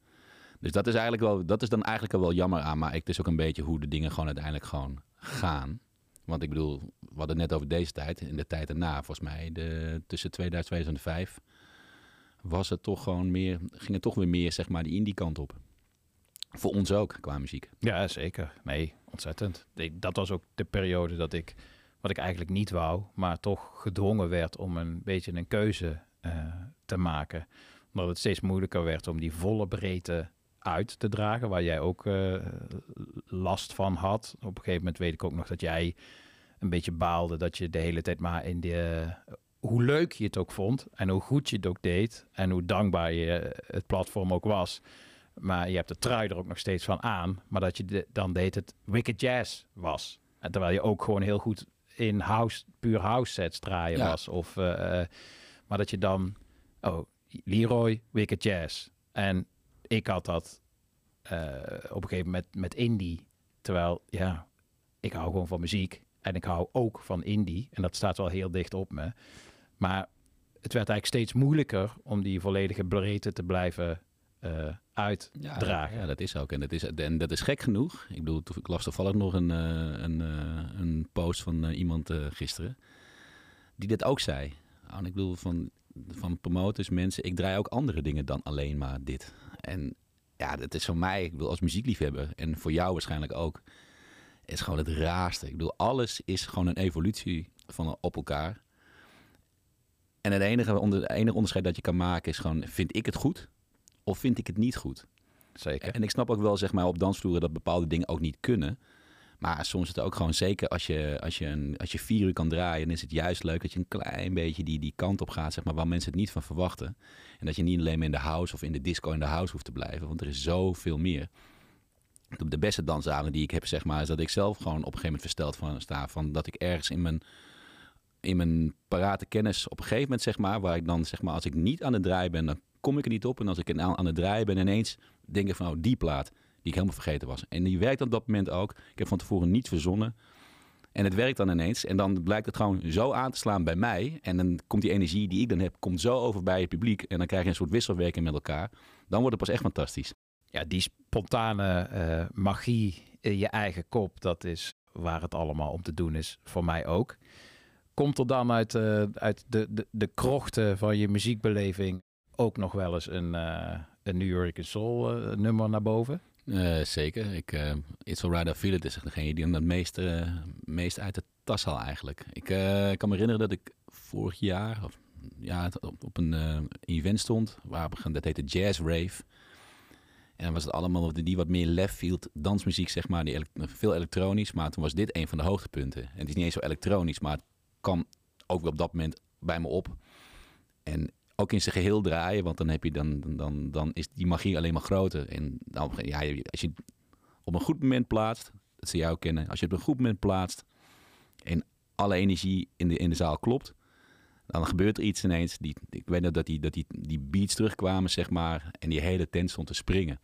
Dus dat is, eigenlijk wel, dat is dan eigenlijk wel jammer aan. Maar het is ook een beetje hoe de dingen gewoon uiteindelijk gewoon gaan. Want ik bedoel, we hadden net over deze tijd. In de tijd daarna, volgens mij, de, tussen 2000 en 2005, was het toch gewoon meer, ging het toch weer meer, zeg maar, die indie kant op. Voor ons ook, qua muziek. Ja, zeker. Nee, ontzettend. Dat was ook de periode dat ik, wat ik eigenlijk niet wou, maar toch gedwongen werd om een beetje een keuze eh, te maken. Omdat het steeds moeilijker werd om die volle breedte uit te dragen, waar jij ook eh, last van had. Op een gegeven moment weet ik ook nog dat jij een beetje baalde dat je de hele tijd maar in de... Hoe leuk je het ook vond en hoe goed je het ook deed en hoe dankbaar je het platform ook was. Maar je hebt de trui er ook nog steeds van aan. Maar dat je de- dan deed het Wicked Jazz was. En terwijl je ook gewoon heel goed in house, puur house sets draaien Ja. was. Of, eh, eh, maar dat je dan, oh, Leroy, Wicked Jazz. En ik had dat eh, op een gegeven moment met indie. Terwijl, ja, ik hou gewoon van muziek. En ik hou ook van indie. En dat staat wel heel dicht op me. Maar het werd eigenlijk steeds moeilijker om die volledige breedte te blijven eh, uitdragen. Ja, dat is ook. En dat is, en dat is gek genoeg. Ik bedoel, ik las toevallig nog een, eh, een, een post van iemand gisteren. Die dit ook zei. Oh, en ik bedoel, van, van promoters, mensen. Ik draai ook andere dingen dan alleen maar dit. En ja, dat is voor mij, ik bedoel, als muziekliefhebber. En voor jou waarschijnlijk ook. Is gewoon het raarste. Ik bedoel, alles is gewoon een evolutie van op elkaar. En het enige, onder, het enige onderscheid dat je kan maken is gewoon, vind ik het goed? Of vind ik het niet goed? Zeker. En ik snap ook wel, zeg maar, op dansvloeren dat bepaalde dingen ook niet kunnen. Maar soms is het ook gewoon zeker als je, als je, een, als je vier uur kan draaien, dan is het juist leuk dat je een klein beetje die, die kant op gaat, zeg maar, waar mensen het niet van verwachten. En dat je niet alleen maar in de house of in de disco in de house hoeft te blijven, want er is zoveel meer. De- beste dansavonden die ik heb, zeg maar, is dat ik zelf gewoon op een gegeven moment versteld van sta. Van dat ik ergens in mijn, in mijn parate kennis op een gegeven moment, zeg maar, waar ik dan, zeg maar, als ik niet aan het draaien ben, dan kom ik er niet op. En als ik aan, het draaien ben, ineens denk ik van, oh, die plaat, ik helemaal vergeten was. En die werkt op dat moment ook. Ik heb van tevoren niets verzonnen. En het werkt dan ineens. En dan blijkt het gewoon zo aan te slaan bij mij. En dan komt die energie die ik dan heb, komt zo over bij het publiek. En dan krijg je een soort wisselwerking met elkaar. Dan wordt het pas echt fantastisch. Ja, die spontane eh, magie in je eigen kop, dat is waar het allemaal om te doen is. Voor mij ook. Komt er dan uit, eh, uit de, de, de krochten van je muziekbeleving ook nog wel eens een, eh, een New York Soul nummer naar boven? Eh, zeker. Ik, eh It's Alright I Feel It is degene die hem het meest, uit de tas haal eigenlijk. Ik eh, kan me herinneren dat ik vorig jaar of, ja, op, een event stond. Waar dat heette Jazz Rave. En dan was het allemaal die wat meer left field dansmuziek, zeg maar. Die veel elektronisch. Maar toen was dit een van de hoogtepunten. En het is niet eens zo elektronisch, maar het kwam ook op dat moment bij me op. En ook in zijn geheel draaien, want dan, heb je dan, dan, dan is die magie alleen maar groter. En ja, als je op een goed moment plaatst, dat ze jou kennen, als je op een goed moment plaatst en alle energie in de, in de zaal klopt, dan gebeurt er iets ineens. Die, ik weet nog dat die, dat die, die beats terugkwamen, zeg maar, en die hele tent stond te springen.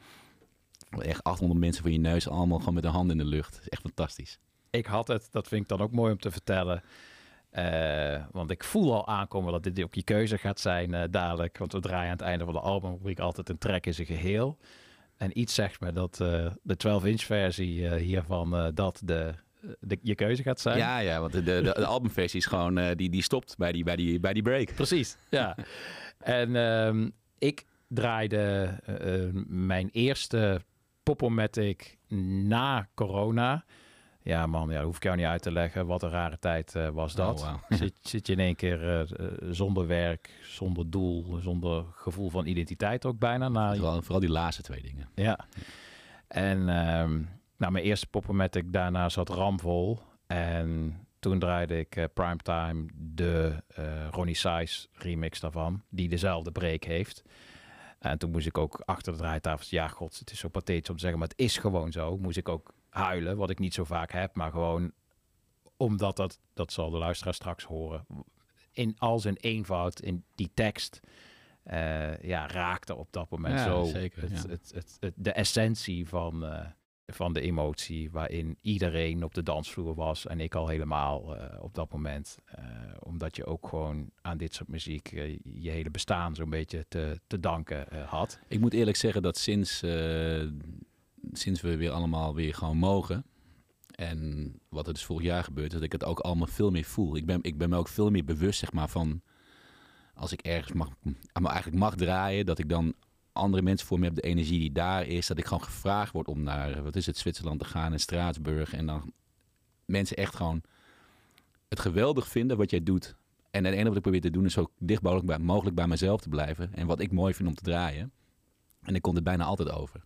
Echt 800 mensen voor je neus, allemaal gewoon met een hand in de lucht. Is echt fantastisch. Ik had het, dat vind ik dan ook mooi om te vertellen. Eh, want ik voel al aankomen dat dit ook je keuze gaat zijn eh, dadelijk. Want we draaien aan het einde van de albumrubriek altijd een track in zijn geheel. En iets zegt me dat eh, de 12-inch versie hiervan dat de, de, je keuze gaat zijn. Ja, ja, want de, de, de albumversie is gewoon, die, die stopt bij die, bij, die, bij die break. Precies, ja. en ehm, ik draaide mijn eerste Popomatic na corona. Ja man, ja, dat hoef ik jou niet uit te leggen. Wat een rare tijd eh, was dat. Oh, wauw. zit, zit je in één keer eh, eh, zonder werk, zonder doel, zonder gevoel van identiteit ook bijna. Na, Vooral, vooral die laatste twee dingen. ja. En ehm, nou, mijn eerste Popomatic daarna zat ramvol. En toen draaide ik eh, Primetime de Ronnie Size remix daarvan. Die dezelfde break heeft. En toen moest ik ook achter de draaitafel... Ja, god, het is zo pathetisch om te zeggen, maar het is gewoon zo. Moest ik ook huilen, wat ik niet zo vaak heb. Maar gewoon omdat dat, dat zal de luisteraar straks horen... in al zijn eenvoud, in die tekst... eh, ja, raakte op dat moment Ja, zo zeker, het, ja. het, het, het- de essentie van, eh, van de emotie, waarin iedereen op de dansvloer was en ik al helemaal eh, op dat moment. Eh, omdat je ook gewoon aan dit soort muziek je hele bestaan zo'n beetje te, te danken eh, had. Ik moet eerlijk zeggen dat sinds, eh, sinds we weer allemaal weer gewoon mogen. En wat er dus vorig jaar gebeurt, dat ik het ook allemaal veel meer voel. Ik ben, ik ben me ook veel meer bewust, zeg maar, van als ik ergens mag, maar eigenlijk mag draaien, dat ik dan andere mensen voor me heb, de energie die daar is, dat ik gewoon gevraagd word om naar, wat is het, Zwitserland te gaan en Straatsburg. En dan mensen echt gewoon het geweldig vinden wat jij doet. En het enige wat ik probeer te doen is zo dicht mogelijk bij, mogelijk bij mezelf te blijven. En wat ik mooi vind om te draaien. En ik komt er bijna altijd over.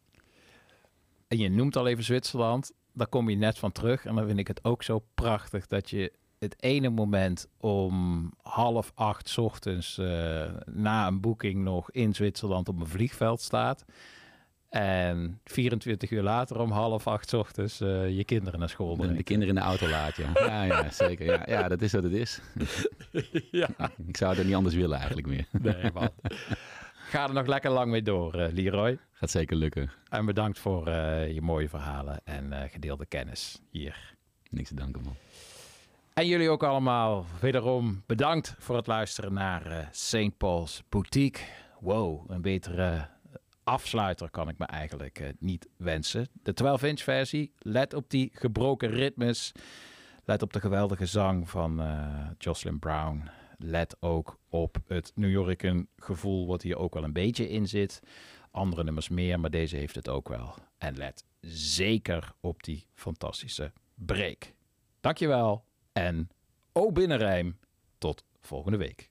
En je noemt al even Zwitserland, daar kom je net van terug. En dan vind ik het ook zo prachtig dat je het ene moment om half acht 's ochtends eh, na een boeking nog in Zwitserland op een vliegveld staat. En 24 uur later om half acht 's ochtends eh, je kinderen naar school De, brengt. de kinderen in de auto laat, ja. Ja, ja zeker. Ja, ja, dat is wat het is. ja. Ik zou het niet anders willen eigenlijk meer. Nee, man. Ga er nog lekker lang mee door, eh, Leroy. Gaat zeker lukken. En bedankt voor eh, je mooie verhalen en eh, gedeelde kennis hier. Niks te danken, man. En jullie ook allemaal wederom bedankt voor het luisteren naar St. Paul's Boutique. Wow, een betere afsluiter kan ik me eigenlijk niet wensen. De 12-inch versie, let op die gebroken ritmes. Let op de geweldige zang van Jocelyn Brown. Let ook op het New Yorken gevoel wat hier ook wel een beetje in zit. Andere nummers meer, maar deze heeft het ook wel. En let zeker op die fantastische break. Dankjewel en O Binnenrijm. Tot volgende week.